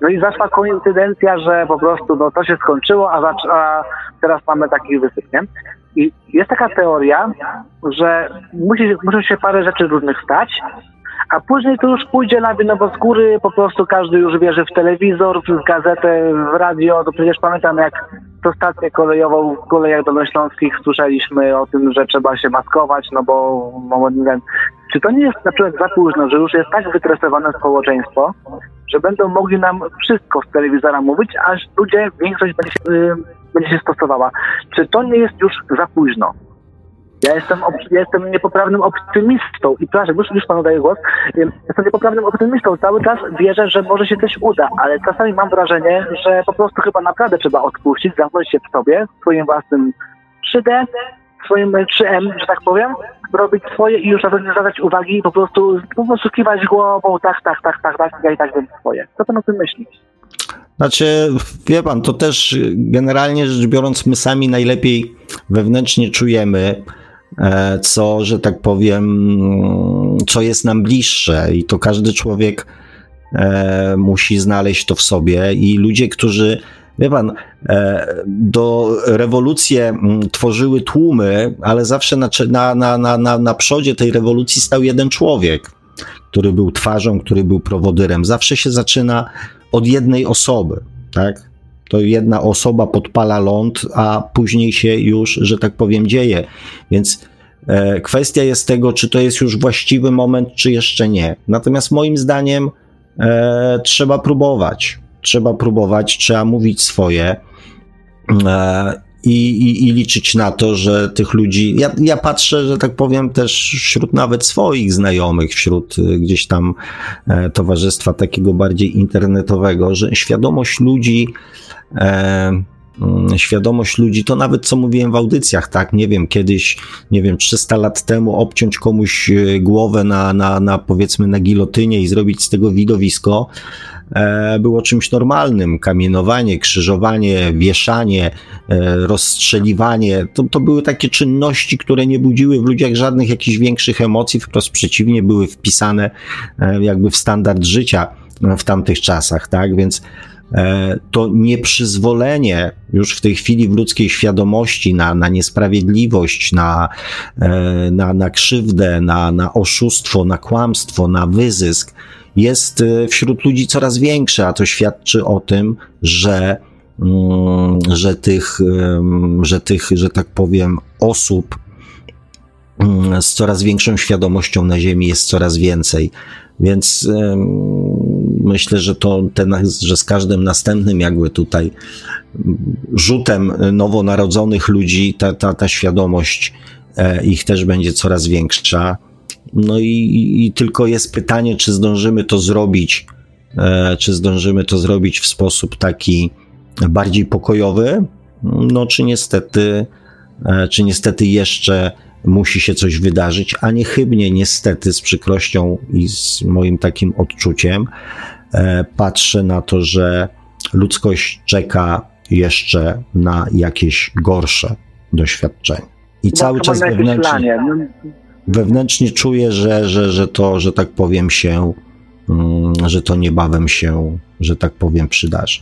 No i zaszła koincydencja, że po prostu no, to się skończyło, a, a teraz mamy taki wysyp, nie? I jest taka teoria, że musi, muszą się parę rzeczy różnych stać, a później to już pójdzie na no bo z góry po prostu każdy już wierzy w telewizor, w gazetę, w radio, to przecież pamiętam jak to stację kolejową w kolejach dolnośląskich słyszeliśmy o tym, że trzeba się maskować, no bo no, czy to nie jest na przykład za późno, że już jest tak wytresowane społeczeństwo, że będą mogli nam wszystko z telewizora mówić, aż ludzie, większość będzie się, yy, będzie się stosowała. Czy to nie jest już za późno? Ja jestem, ja jestem niepoprawnym optymistą i proszę, już, już panu daję głos. Jestem niepoprawnym optymistą. Cały czas wierzę, że może się coś uda, ale czasami mam wrażenie, że po prostu chyba naprawdę trzeba odpuścić, zamknąć się w sobie, w swoim własnym 3D, w swoim 3M, że tak powiem, robić swoje i już nawet nie zwracać uwagi po prostu, po prostu kiwać głową, tak, tak, tak, tak, tak, ja i tak wiem swoje. Co pan o tym myśli? Znaczy, wie pan, to też generalnie rzecz biorąc, my sami najlepiej wewnętrznie czujemy, co, że tak powiem, co jest nam bliższe i to każdy człowiek e, musi znaleźć to w sobie i ludzie, którzy Wie pan, e, do rewolucje tworzyły tłumy, ale zawsze na, na, na, na, na przodzie tej rewolucji stał jeden człowiek, który był twarzą, który był prowodyrem. Zawsze się zaczyna od jednej osoby, tak? To jedna osoba podpala ląd, a później się już, że tak powiem, dzieje. Więc e, kwestia jest tego, czy to jest już właściwy moment, czy jeszcze nie. Natomiast moim zdaniem e, trzeba próbować. Trzeba próbować, trzeba mówić swoje. E, i, i, i, liczyć na to, że tych ludzi. Ja, ja patrzę, że tak powiem, też wśród nawet swoich znajomych, wśród e, gdzieś tam e, towarzystwa takiego bardziej internetowego, że świadomość ludzi e, świadomość ludzi, to nawet co mówiłem w audycjach, tak, nie wiem, kiedyś, nie wiem, 300 lat temu obciąć komuś e, głowę na, na, na powiedzmy na gilotynie i zrobić z tego widowisko, e, było czymś normalnym. Kamienowanie, krzyżowanie, wieszanie, rozstrzeliwanie, to, to były takie czynności, które nie budziły w ludziach żadnych jakichś większych emocji, wprost przeciwnie, były wpisane jakby w standard życia w tamtych czasach, tak? Więc e, to nieprzyzwolenie już w tej chwili w ludzkiej świadomości na, na niesprawiedliwość, na, e, na, na krzywdę, na, na oszustwo, na kłamstwo, na wyzysk jest e, wśród ludzi coraz większe, a to świadczy o tym, że, mm, że tych, że tych, że tak powiem, osób mm, z coraz większą świadomością na Ziemi jest coraz więcej. Więc myślę, że to ten, że z każdym następnym jakby tutaj rzutem nowonarodzonych ludzi ta, ta, ta świadomość e, ich też będzie coraz większa. No i, i tylko jest pytanie, czy zdążymy to zrobić, e, czy zdążymy to zrobić w sposób taki bardziej pokojowy, no czy niestety, e, czy niestety jeszcze musi się coś wydarzyć, a niechybnie, niestety, z przykrością i z moim takim odczuciem, e, patrzę na to, że ludzkość czeka jeszcze na jakieś gorsze doświadczenia. I no, cały czas wewnętrznie, no. wewnętrznie czuję, że, że, że to, że tak powiem się, mm, że to niebawem się, że tak powiem, przydarzy.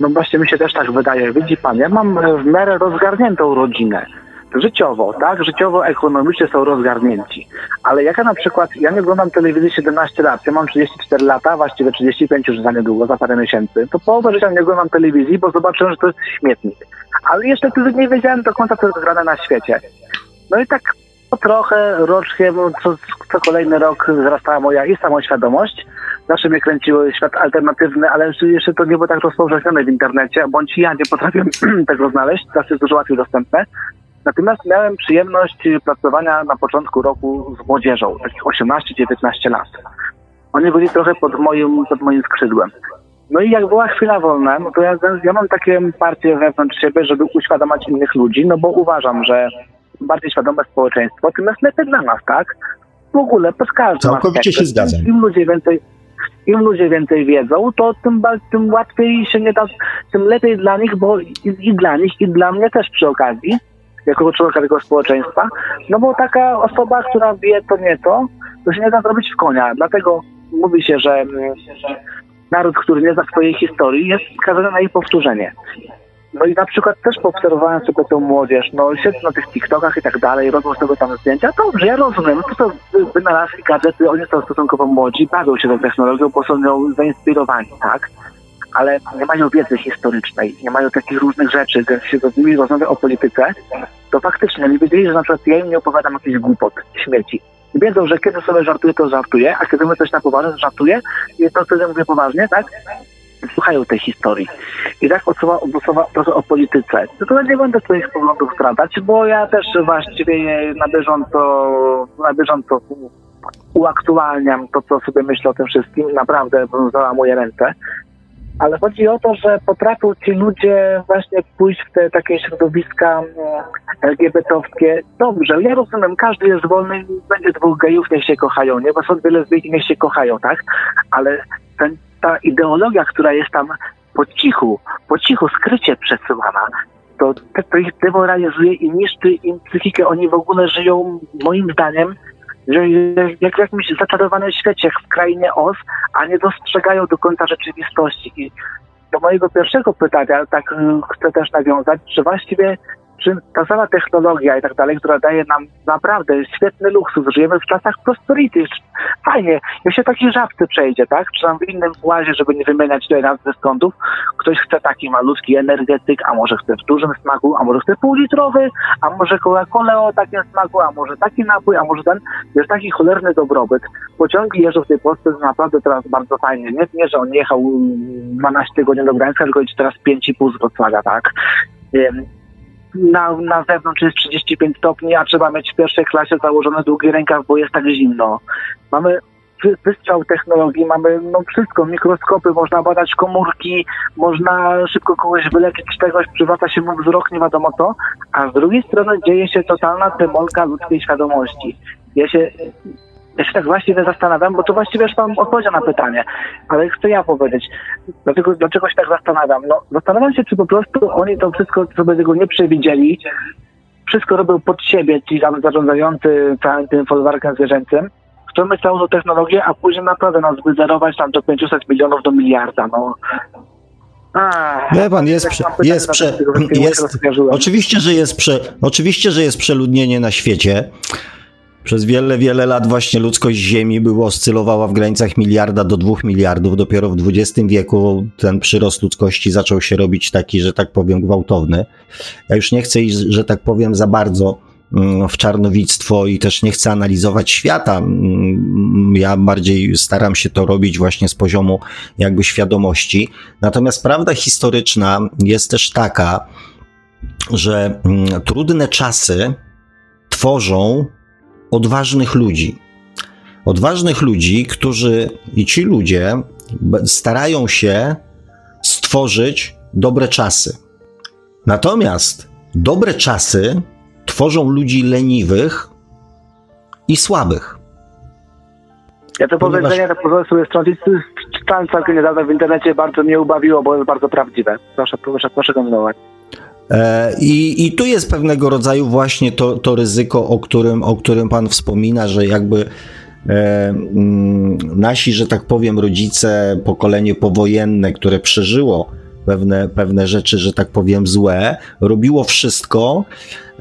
No właśnie mi się też tak wydaje. Widzi pan, ja mam w miarę rozgarniętą rodzinę życiowo, tak? Życiowo, ekonomicznie są rozgarnięci. Ale jak ja na przykład, ja nie oglądam telewizji 17 lat, ja mam 34 lata, właściwie 35 już za niedługo, za parę miesięcy, to połowę życia nie oglądam telewizji, bo zobaczyłem, że to jest śmietnik. Ale jeszcze wtedy nie wiedziałem do końca, co jest grane na świecie. No i tak po trochę, rocznie, co, co kolejny rok wzrastała moja i samoświadomość. Zawsze mnie kręciły świat alternatywny, ale jeszcze to nie było tak rozpowszechnione w internecie, bądź ja nie potrafię tego znaleźć, teraz jest dużo łatwiej dostępne. Natomiast miałem przyjemność pracowania na początku roku z młodzieżą, takich 18-19 lat. Oni byli trochę pod moim, pod moim skrzydłem. No i jak była chwila wolna, no to ja, ja mam takie partie wewnątrz siebie, żeby uświadamiać innych ludzi, no bo uważam, że bardziej świadome społeczeństwo, tym jest lepiej dla nas, tak? W ogóle pod każdym Całkowicie aspektem. się zgadzam. Im ludzie więcej, im ludzie więcej wiedzą, to tym, tym łatwiej się nie da, tym lepiej dla nich, bo i, i dla nich, i dla mnie też przy okazji jako człowieka tego społeczeństwa, no bo taka osoba, która wie to nie to, to się nie da zrobić w konia. Dlatego mówi się, że naród, który nie zna swojej historii, jest skazany na jej powtórzenie. No i na przykład też poobserwowałem sobie tą młodzież, no siedzę na tych TikTokach i tak dalej, robią sobie tam zdjęcia. Dobrze, ja rozumiem, to są wynalazki, gadżety, oni są stosunkowo młodzi, bawią się tą technologią, bo są nią zainspirowani, tak? Ale nie mają wiedzy historycznej, nie mają takich różnych rzeczy, jak się z nimi rozmawia o polityce, to faktycznie nie wiedzieli, że na przykład ja im nie opowiadam jakichś głupot, śmieci. Wiedzą, że kiedy sobie żartuję, to żartuję, a kiedy my coś na poważnie, to żartuję i to wtedy mówię poważnie, tak? Słuchają tej historii. I tak odsuwa trochę o polityce. No to nie będę swoich poglądów skradać, bo ja też właściwie na bieżąco, na bieżąco uaktualniam to, co sobie myślę o tym wszystkim. Naprawdę załamuję ręce ale chodzi o to, że potrafią ci ludzie właśnie pójść w te takie środowiska mm, LGBT-owskie. Dobrze, ja rozumiem, każdy jest wolny, będzie dwóch gejów, niech się kochają, nie? Bo są dwie lesbijki, niech się kochają, tak? Ale ten, ta ideologia, która jest tam po cichu, po cichu, skrycie przesyłana, to, to ich demoralizuje i niszczy im psychikę. Oni w ogóle żyją, moim zdaniem, że jak w jakimś zaczarowanym świecie, w krainie OS, a nie dostrzegają do końca rzeczywistości. I do mojego pierwszego pytania, tak y, chcę też nawiązać, że właściwie czy ta sama technologia i tak dalej, która daje nam naprawdę świetny luksus, żyjemy w czasach prosperity, fajnie, jak się taki żabce przejdzie, tak, czy tam w innym łazie, żeby nie wymieniać tutaj nazwy skądów, ktoś chce taki malutki energetyk, a może chce w dużym smaku, a może chce półlitrowy, a może Coca-Cola o takim smaku, a może taki napój, a może ten, jest taki cholerny dobrobyt. Pociągi jeżdżą w tej Polsce naprawdę teraz bardzo fajnie, nie, nie że on jechał 12 godzin do Gdańska, tylko jedzie teraz 5,5 z Wrocławia, tak, na, na zewnątrz jest 35 stopni, a trzeba mieć w pierwszej klasie założony długi rękaw, bo jest tak zimno. Mamy wystrzał technologii, mamy no wszystko, mikroskopy, można badać komórki, można szybko kogoś wyleczyć czegoś, przywraca się mu wzrok, nie wiadomo co, a z drugiej strony dzieje się totalna demolka ludzkiej świadomości. Ja się, ja się tak właściwie zastanawiam, bo to właściwie już pan odpowiedział na pytanie, ale chcę ja powiedzieć, dlaczego, dlaczego się tak zastanawiam? No, zastanawiam się, czy po prostu oni to wszystko sobie tego nie przewidzieli, wszystko robił pod siebie, ci zarządzający całym tym folwarkiem zwierzęcym, chcemy całą tą technologię, a później naprawdę nas wyzerować tam do 500 milionów do miliarda. No. Wie pan, jest, prze, jest, prze, jest oczywiście, że jest prze, oczywiście, że jest przeludnienie na świecie. Przez wiele, wiele lat właśnie ludzkość Ziemi była, oscylowała w granicach miliarda do dwóch miliardów. Dopiero w XX wieku ten przyrost ludzkości zaczął się robić taki, że tak powiem, gwałtowny. Ja już nie chcę iść, że tak powiem, za bardzo mm, w czarnowictwo i też nie chcę analizować świata. Mm, ja bardziej staram się to robić właśnie z poziomu jakby świadomości. Natomiast prawda historyczna jest też taka, że mm, trudne czasy tworzą odważnych ludzi. Odważnych ludzi, którzy i ci ludzie starają się stworzyć dobre czasy. Natomiast dobre czasy tworzą ludzi leniwych i słabych. Ja to Ponieważ... powiedzenie, to pozwolę sobie strącić, czytałem całkiem niedawno w internecie, bardzo mnie ubawiło, bo jest bardzo prawdziwe. Proszę, proszę, proszę kontynuować. E, I, I tu jest pewnego rodzaju właśnie to, to ryzyko, o którym, o którym Pan wspomina, że jakby e, mm, nasi, że tak powiem, rodzice, pokolenie powojenne, które przeżyło pewne, pewne rzeczy, że tak powiem, złe, robiło wszystko,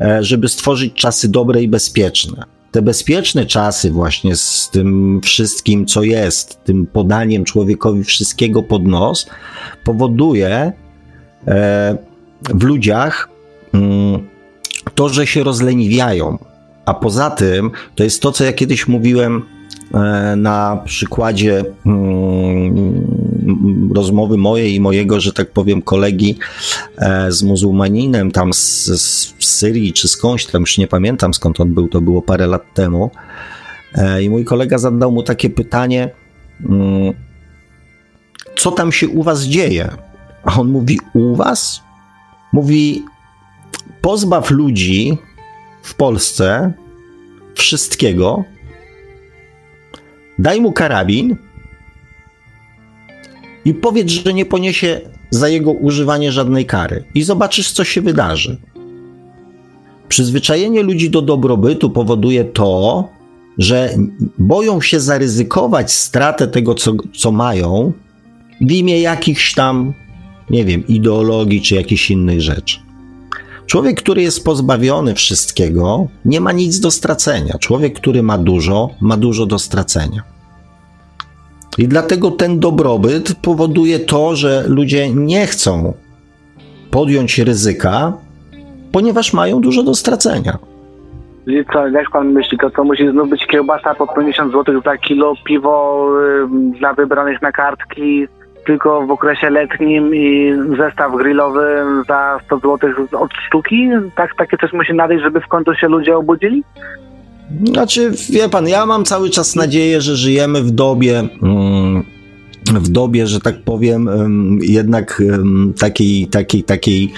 e, żeby stworzyć czasy dobre i bezpieczne. Te bezpieczne czasy, właśnie z tym wszystkim, co jest, tym podaniem człowiekowi wszystkiego pod nos, powoduje, w ludziach mm, to, że się rozleniwiają. A poza tym, to jest to, co ja kiedyś mówiłem e, na przykładzie mm, rozmowy mojej i mojego, że tak powiem, kolegi e, z muzułmaninem tam z, z Syrii czy skądś, tam już nie pamiętam skąd on był, to było parę lat temu. E, I mój kolega zadał mu takie pytanie, mm, co tam się u was dzieje? A on mówi, u was? Mówi: pozbaw ludzi w Polsce wszystkiego, daj mu karabin i powiedz, że nie poniesie za jego używanie żadnej kary, i zobaczysz, co się wydarzy. Przyzwyczajenie ludzi do dobrobytu powoduje to, że boją się zaryzykować stratę tego, co, co mają, w imię jakichś tam nie wiem, ideologii czy jakichś innych rzeczy. Człowiek, który jest pozbawiony wszystkiego, nie ma nic do stracenia. Człowiek, który ma dużo, ma dużo do stracenia. I dlatego ten dobrobyt powoduje to, że ludzie nie chcą podjąć ryzyka, ponieważ mają dużo do stracenia. Co, jak pan myśli, to co musi znów być kiełbasa po 50 zł za kilo, piwo dla wybranych na kartki, tylko w okresie letnim i zestaw grillowy za 100 zł od sztuki? Tak, takie coś musi nadejść, żeby w końcu się ludzie obudzili? Znaczy, wie pan, ja mam cały czas nadzieję, że żyjemy w dobie. Mm, w dobie, że tak powiem, jednak takiej, takiej, takiej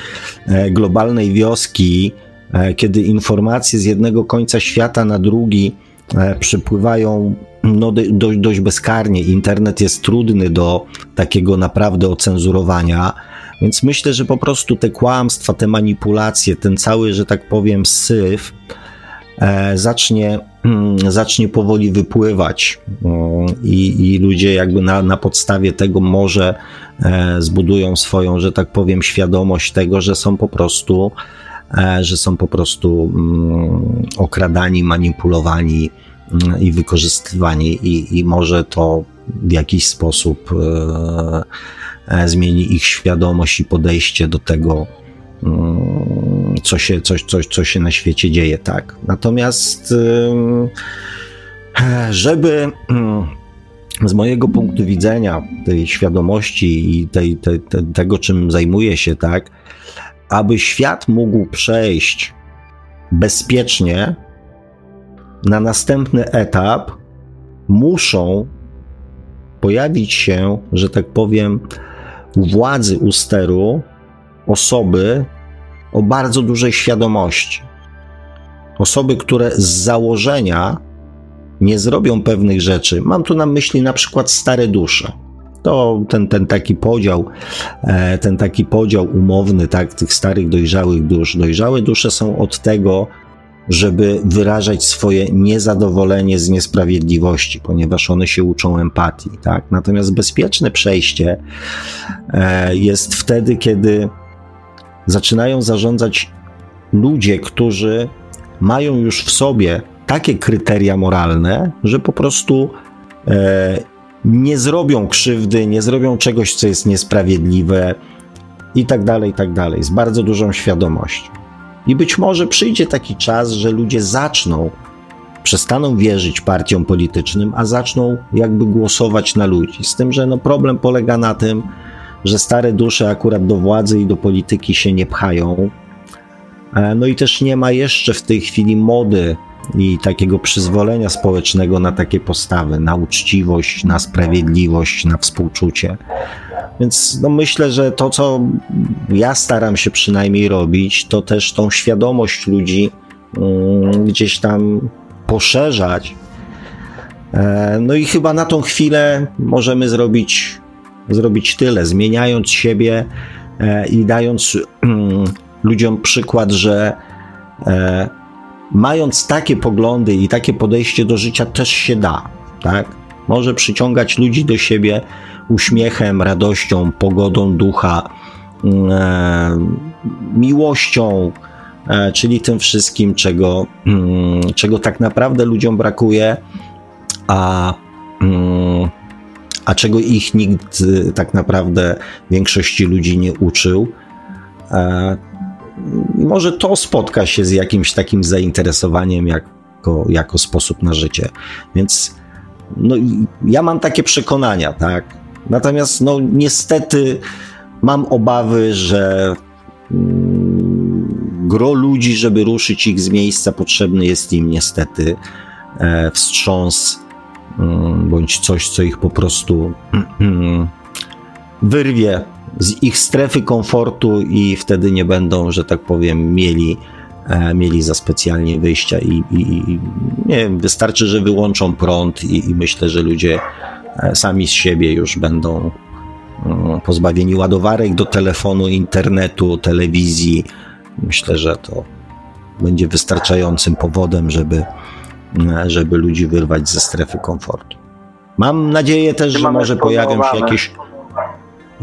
e, globalnej wioski, e, kiedy informacje z jednego końca świata na drugi e, przypływają no, dość, dość bezkarnie. Internet jest trudny do takiego naprawdę ocenzurowania. Więc myślę, że po prostu te kłamstwa, te manipulacje, ten cały, że tak powiem, syf e, zacznie, mm, zacznie powoli wypływać i, i ludzie jakby na, na podstawie tego może e, zbudują swoją, że tak powiem, świadomość tego, że są po prostu, e, że są po prostu mm, okradani, manipulowani i wykorzystywani, i, i może to w jakiś sposób e, e, zmieni ich świadomość i podejście do tego, mm, co się, coś, coś, co się na świecie dzieje, tak. Natomiast, e, żeby mm, z mojego punktu widzenia, tej świadomości i tej, tego, czym zajmuję się, tak, aby świat mógł przejść bezpiecznie na następny etap muszą pojawić się, że tak powiem, władzy u steru osoby o bardzo dużej świadomości. Osoby, które z założenia nie zrobią pewnych rzeczy. Mam tu na myśli na przykład stare dusze. To ten, ten taki podział, e, ten taki podział umowny, tak, tych starych, dojrzałych dusz. Dojrzałe dusze są od tego, żeby wyrażać swoje niezadowolenie z niesprawiedliwości, ponieważ one się uczą empatii, tak? Natomiast bezpieczne przejście e, jest wtedy, kiedy zaczynają zarządzać ludzie, którzy mają już w sobie takie kryteria moralne, że po prostu e, nie zrobią krzywdy, nie zrobią czegoś, co jest niesprawiedliwe i tak dalej, i tak dalej, z bardzo dużą świadomością. I być może przyjdzie taki czas, że ludzie zaczną, przestaną wierzyć partiom politycznym, a zaczną jakby głosować na ludzi. Z tym, że no problem polega na tym, że stare dusze akurat do władzy i do polityki się nie pchają. E, no i też nie ma jeszcze w tej chwili mody i takiego przyzwolenia społecznego na takie postawy, na uczciwość, na sprawiedliwość, na współczucie. Więc no myślę, że to, co ja staram się przynajmniej robić, to też tą świadomość ludzi um, gdzieś tam poszerzać. E, no i chyba na tą chwilę możemy zrobić, zrobić tyle, zmieniając siebie e, i dając um, ludziom przykład, że e, mając takie poglądy i takie podejście do życia też się da, tak? Może przyciągać ludzi do siebie uśmiechem, radością, pogodą ducha, mm, e, miłością, e, czyli tym wszystkim, czego, mm, czego tak naprawdę ludziom brakuje, a, mm, a czego ich nikt tak naprawdę większości ludzi nie uczył. E, może to spotka się z jakimś takim zainteresowaniem jako, jako sposób na życie. Więc no, ja mam takie przekonania, tak. Natomiast no, niestety mam obawy, że mm, gro ludzi, żeby ruszyć ich z miejsca, potrzebny jest im niestety e, wstrząs mm, bądź coś, co ich po prostu wyrwie z ich strefy komfortu i wtedy nie będą, że tak powiem, mieli, e, mieli za specjalnie wyjścia i, i, nie wiem, wystarczy, że wyłączą prąd i, i myślę, że ludzie sami z siebie już będą mm, pozbawieni ładowarek do telefonu, internetu, telewizji. Myślę, że to będzie wystarczającym powodem, żeby, e, żeby ludzi wyrwać ze strefy komfortu. Mam nadzieję też, że może pojawią się jakieś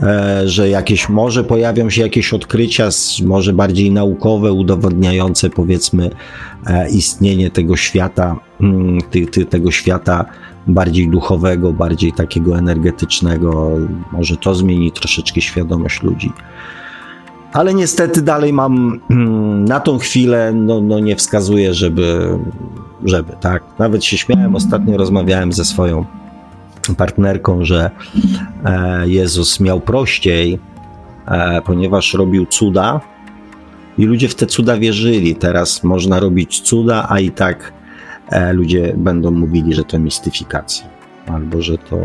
E, że jakieś może pojawią się jakieś odkrycia, może bardziej naukowe, udowodniające powiedzmy e, istnienie tego świata, mm, tego świata bardziej duchowego, bardziej takiego energetycznego. Może to zmieni troszeczkę świadomość ludzi. Ale niestety dalej mam na tą chwilę, no, no nie wskazuję, żeby, żeby, tak. Nawet się śmiałem, ostatnio rozmawiałem ze swoją partnerką, że e, Jezus miał prościej, e, ponieważ robił cuda i ludzie w te cuda wierzyli. Teraz można robić cuda, a i tak ludzie będą mówili, że to mistyfikacja, albo że to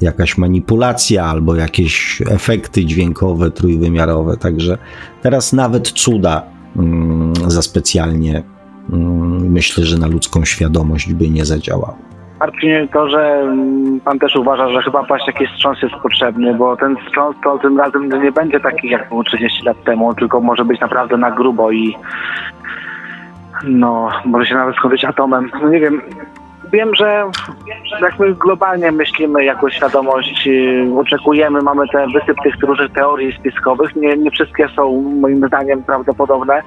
jakaś manipulacja, albo jakieś efekty dźwiękowe, trójwymiarowe. Także teraz nawet cuda mm, za specjalnie mm, myślę, że na ludzką świadomość by nie zadziałało. Marcinie, to, że mm, pan też uważa, że chyba właśnie jakiś wstrząs jest potrzebny, bo ten wstrząs to tym razem nie będzie taki jak był 30 lat temu, tylko może być naprawdę na grubo i no, może się nawet skończyć atomem. No nie wiem, wiem, że jak my globalnie myślimy jako świadomość, y, oczekujemy, mamy ten wysyp tych różnych teorii spiskowych, nie, nie wszystkie są moim zdaniem prawdopodobne,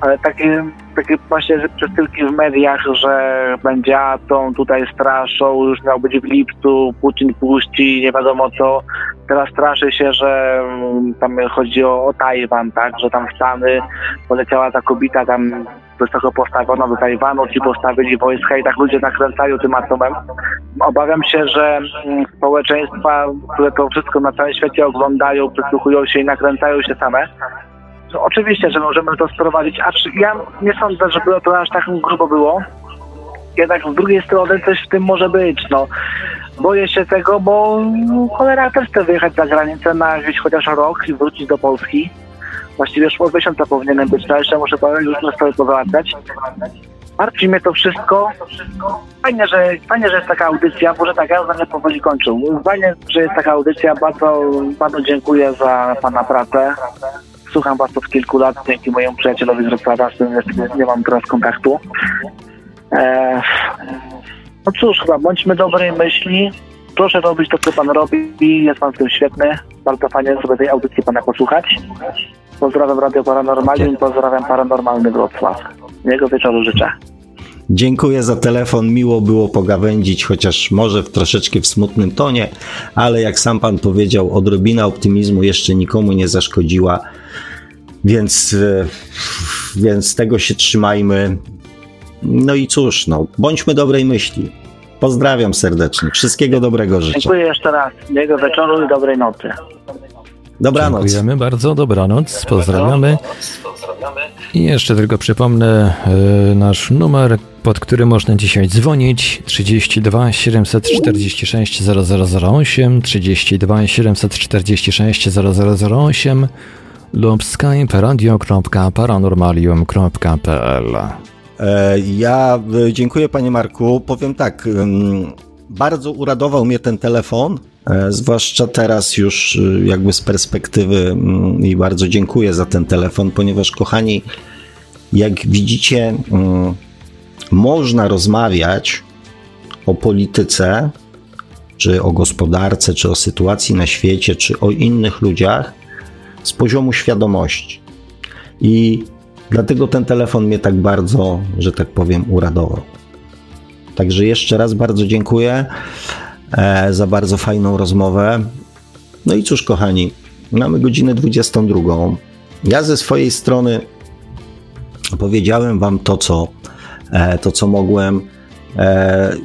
ale takie, takie właśnie że przesyłki w mediach, że będzie atom, tutaj straszą, już miał być w lipcu, Putin puści, nie wiadomo co. Teraz straszy się, że mm, tam chodzi o, o Tajwan, tak, że tam Stany poleciała ta kobieta tam wysoko postawiona do Tajwanu, ci postawili wojska i tak ludzie nakręcają tym atomem. Obawiam się, że mm, społeczeństwa, które to wszystko na całym świecie oglądają, przysłuchują się i nakręcają się same, no, oczywiście, że możemy to sprowadzić, a ja nie sądzę, żeby to aż tak grubo było. Jednak z drugiej strony coś w tym może być. No. boję się tego, bo no, cholera też chce wyjechać za granicę na gdzieś chociaż rok i wrócić do Polski. Właściwie już od miesiąca powinienem być, ale jeszcze muszę już sprawy pozałatwiać. Martwi mnie to wszystko. Fajnie, że, fajnie, że jest taka audycja. Może tak, ja będę powoli kończył. Fajnie, że jest taka audycja. Bardzo, bardzo dziękuję za Pana pracę. Słucham Was od kilku lat dzięki mojemu przyjacielowi z Wrocławia, z którym nie mam teraz kontaktu. Eee, no cóż, chyba bądźmy dobrej myśli. Proszę robić to, co Pan robi. Jest Pan w tym świetny. Bardzo fajnie sobie tej audycji Pana posłuchać. Pozdrawiam Radio Paranormalium, pozdrawiam Paranormalny Wrocław. Miłego wieczoru życzę. Dziękuję za telefon. Miło było pogawędzić, chociaż może w troszeczkę w smutnym tonie, ale jak sam pan powiedział, odrobina optymizmu jeszcze nikomu nie zaszkodziła. Więc, e, więc tego się trzymajmy. No i cóż, no, bądźmy dobrej myśli. Pozdrawiam serdecznie. Wszystkiego dobrego życzę. Dziękuję jeszcze raz. Miłego wieczoru i dobrej nocy. Dobranoc. Dziękujemy bardzo, dobranoc, pozdrawiamy. I jeszcze tylko przypomnę e, nasz numer, pod który można dzisiaj dzwonić 32 746 0008 32 746 0008 lub skype radio.paranormalium.pl E, Ja e, dziękuję panie Marku. Powiem tak, bardzo uradował mnie ten telefon, zwłaszcza teraz już e, jakby z perspektywy mm, i bardzo dziękuję za ten telefon, ponieważ kochani, jak widzicie, mm, można rozmawiać o polityce, czy o gospodarce, czy o sytuacji na świecie, czy o innych ludziach z poziomu świadomości. I dlatego ten telefon mnie tak bardzo, że tak powiem, uradował. Także jeszcze raz bardzo dziękuję e, za bardzo fajną rozmowę. No i cóż, kochani, mamy godzinę 22. Ja ze swojej strony powiedziałem Wam to, co, e, to, co mogłem. E,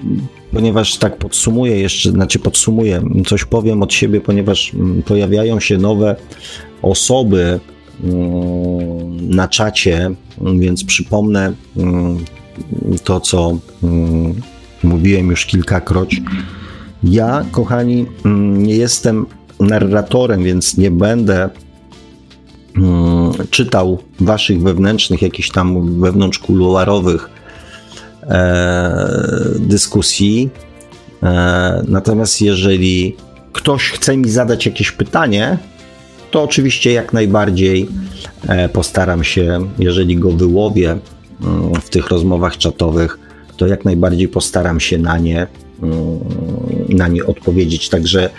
ponieważ tak podsumuję jeszcze, znaczy podsumuję, coś powiem od siebie, ponieważ mm, pojawiają się nowe osoby mm, na czacie, więc przypomnę mm, to, co mówiłem już kilkakroć. Ja, kochani, mm, nie jestem narratorem, więc nie będę mm, czytał waszych wewnętrznych, jakichś tam wewnątrz kuluarowych e, dyskusji. E, natomiast jeżeli ktoś chce mi zadać jakieś pytanie, to oczywiście jak najbardziej e, postaram się, jeżeli go wyłowię mm, w tych rozmowach czatowych, to jak najbardziej postaram się na nie, na nie odpowiedzieć. Także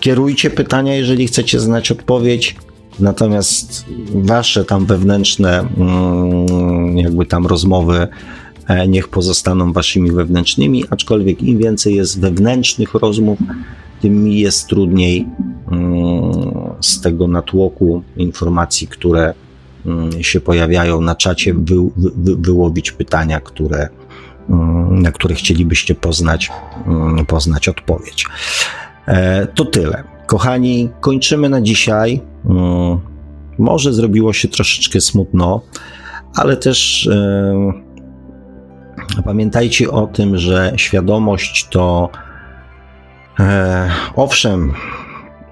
kierujcie pytania, jeżeli chcecie znać odpowiedź. Natomiast wasze tam wewnętrzne, mm, jakby tam rozmowy, e, niech pozostaną waszymi wewnętrznymi, aczkolwiek im więcej jest wewnętrznych rozmów, tym mi jest trudniej mm, z tego natłoku informacji, które mm, się pojawiają na czacie, wy, wy, wyłowić pytania, które, na które chcielibyście poznać, poznać odpowiedź. E, To tyle. Kochani, kończymy na dzisiaj. Może zrobiło się troszeczkę smutno, ale też e, pamiętajcie o tym, że świadomość to e, owszem,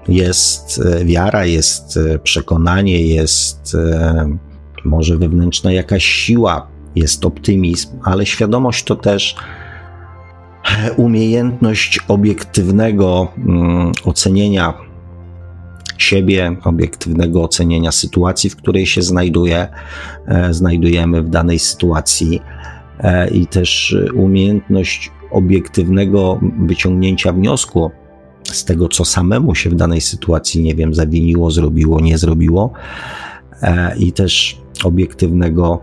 jest wiara, jest przekonanie, jest może wewnętrzna jakaś siła, jest optymizm, ale świadomość to też umiejętność obiektywnego mm, ocenienia siebie, obiektywnego ocenienia sytuacji, w której się znajduje, e, znajdujemy w danej sytuacji e, i też umiejętność obiektywnego wyciągnięcia wniosku z tego, co samemu się w danej sytuacji, nie wiem, zawiniło, zrobiło, nie zrobiło, e, i też obiektywnego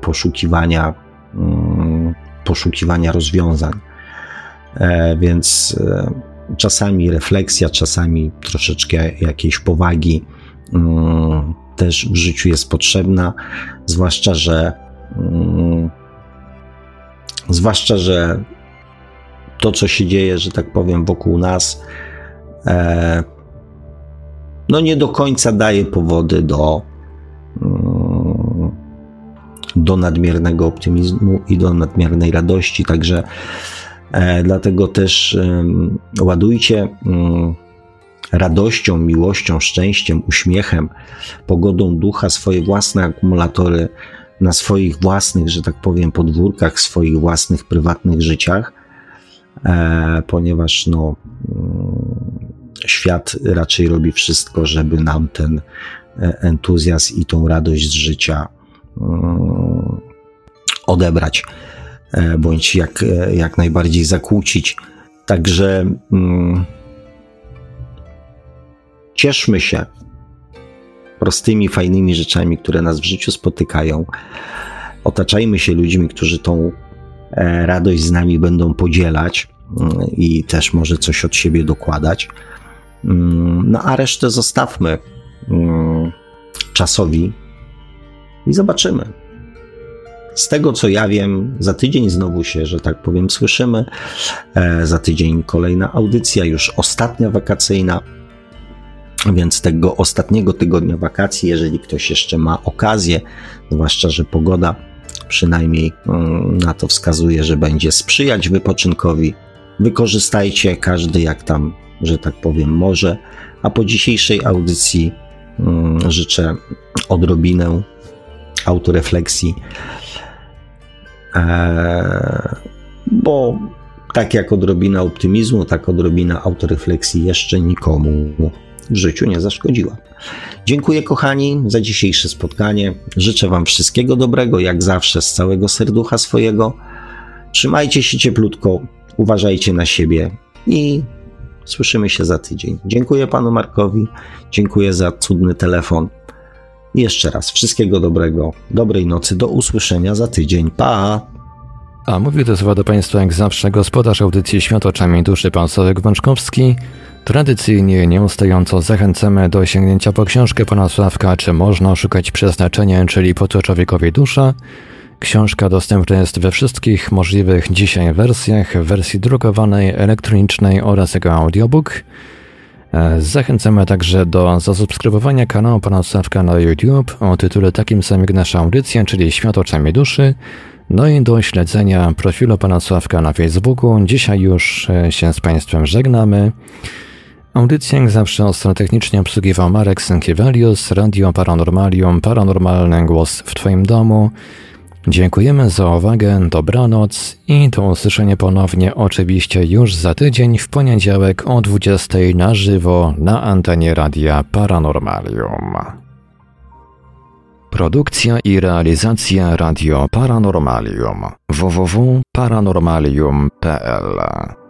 poszukiwania, mm, poszukiwania rozwiązań. E, Więc e, czasami refleksja, czasami troszeczkę jakiejś powagi mm, też w życiu jest potrzebna, zwłaszcza, że zwłaszcza, że to, co się dzieje, że tak powiem, wokół nas, e, no nie do końca daje powody do, mm, do nadmiernego optymizmu i do nadmiernej radości. Także E, dlatego też ładujcie mm, radością, miłością, szczęściem, uśmiechem, pogodą ducha swoje własne akumulatory na swoich własnych, że tak powiem, podwórkach, swoich własnych prywatnych życiach, e, ponieważ no, mm, świat raczej robi wszystko, żeby nam ten e, entuzjazm i tą radość z życia odebrać, e, bądź jak, jak najbardziej zakłócić. Także mm, cieszmy się prostymi, fajnymi rzeczami, które nas w życiu spotykają. Otaczajmy się ludźmi, którzy tą e, radość z nami będą podzielać mm, i też może coś od siebie dokładać. Mm, no a resztę zostawmy mm, czasowi i zobaczymy. Z tego co ja wiem, za tydzień znowu się, że tak powiem, słyszymy. E, za tydzień kolejna audycja, już ostatnia wakacyjna. Więc tego ostatniego tygodnia wakacji, jeżeli ktoś jeszcze ma okazję, zwłaszcza, że pogoda przynajmniej mm, na to wskazuje, że będzie sprzyjać wypoczynkowi, wykorzystajcie każdy jak tam, że tak powiem, może. A po dzisiejszej audycji mm, życzę odrobinę autorefleksji, eee, bo tak jak odrobina optymizmu, tak odrobina autorefleksji jeszcze nikomu w życiu nie zaszkodziła. Dziękuję kochani za dzisiejsze spotkanie. Życzę Wam wszystkiego dobrego, jak zawsze, z całego serducha swojego. Trzymajcie się cieplutko, uważajcie na siebie i słyszymy się za tydzień. Dziękuję Panu Markowi, dziękuję za cudny telefon. Jeszcze raz wszystkiego dobrego, dobrej nocy, do usłyszenia za tydzień. Pa! A mówię to słowa do Państwa jak zawsze gospodarz audycji Świat oczami duszy pan Sławek Wączkowski. Tradycyjnie nieustająco zachęcamy do sięgnięcia po książkę pana Sławka Czy można szukać przeznaczenia, czyli po co człowiekowi dusza. Książka dostępna jest we wszystkich możliwych dzisiaj wersjach, w wersji drukowanej, elektronicznej oraz jako audiobook. E, zachęcamy także do zasubskrybowania kanału pana Sławka na YouTube o tytule takim samym jak nasza audycja, czyli Świat oczami duszy. No i do śledzenia profilu pana Sławka na Facebooku. Dzisiaj już e, się z Państwem żegnamy. Audycję jak zawsze technicznie obsługiwał Marek Sękiewelius, Radio Paranormalium, Paranormalny Głos w Twoim domu. Dziękujemy za uwagę, dobranoc i do usłyszenia ponownie oczywiście już za tydzień w poniedziałek o 20 na żywo na antenie Radia Paranormalium. Produkcja i realizacja Radio Paranormalium www.paranormalium.pl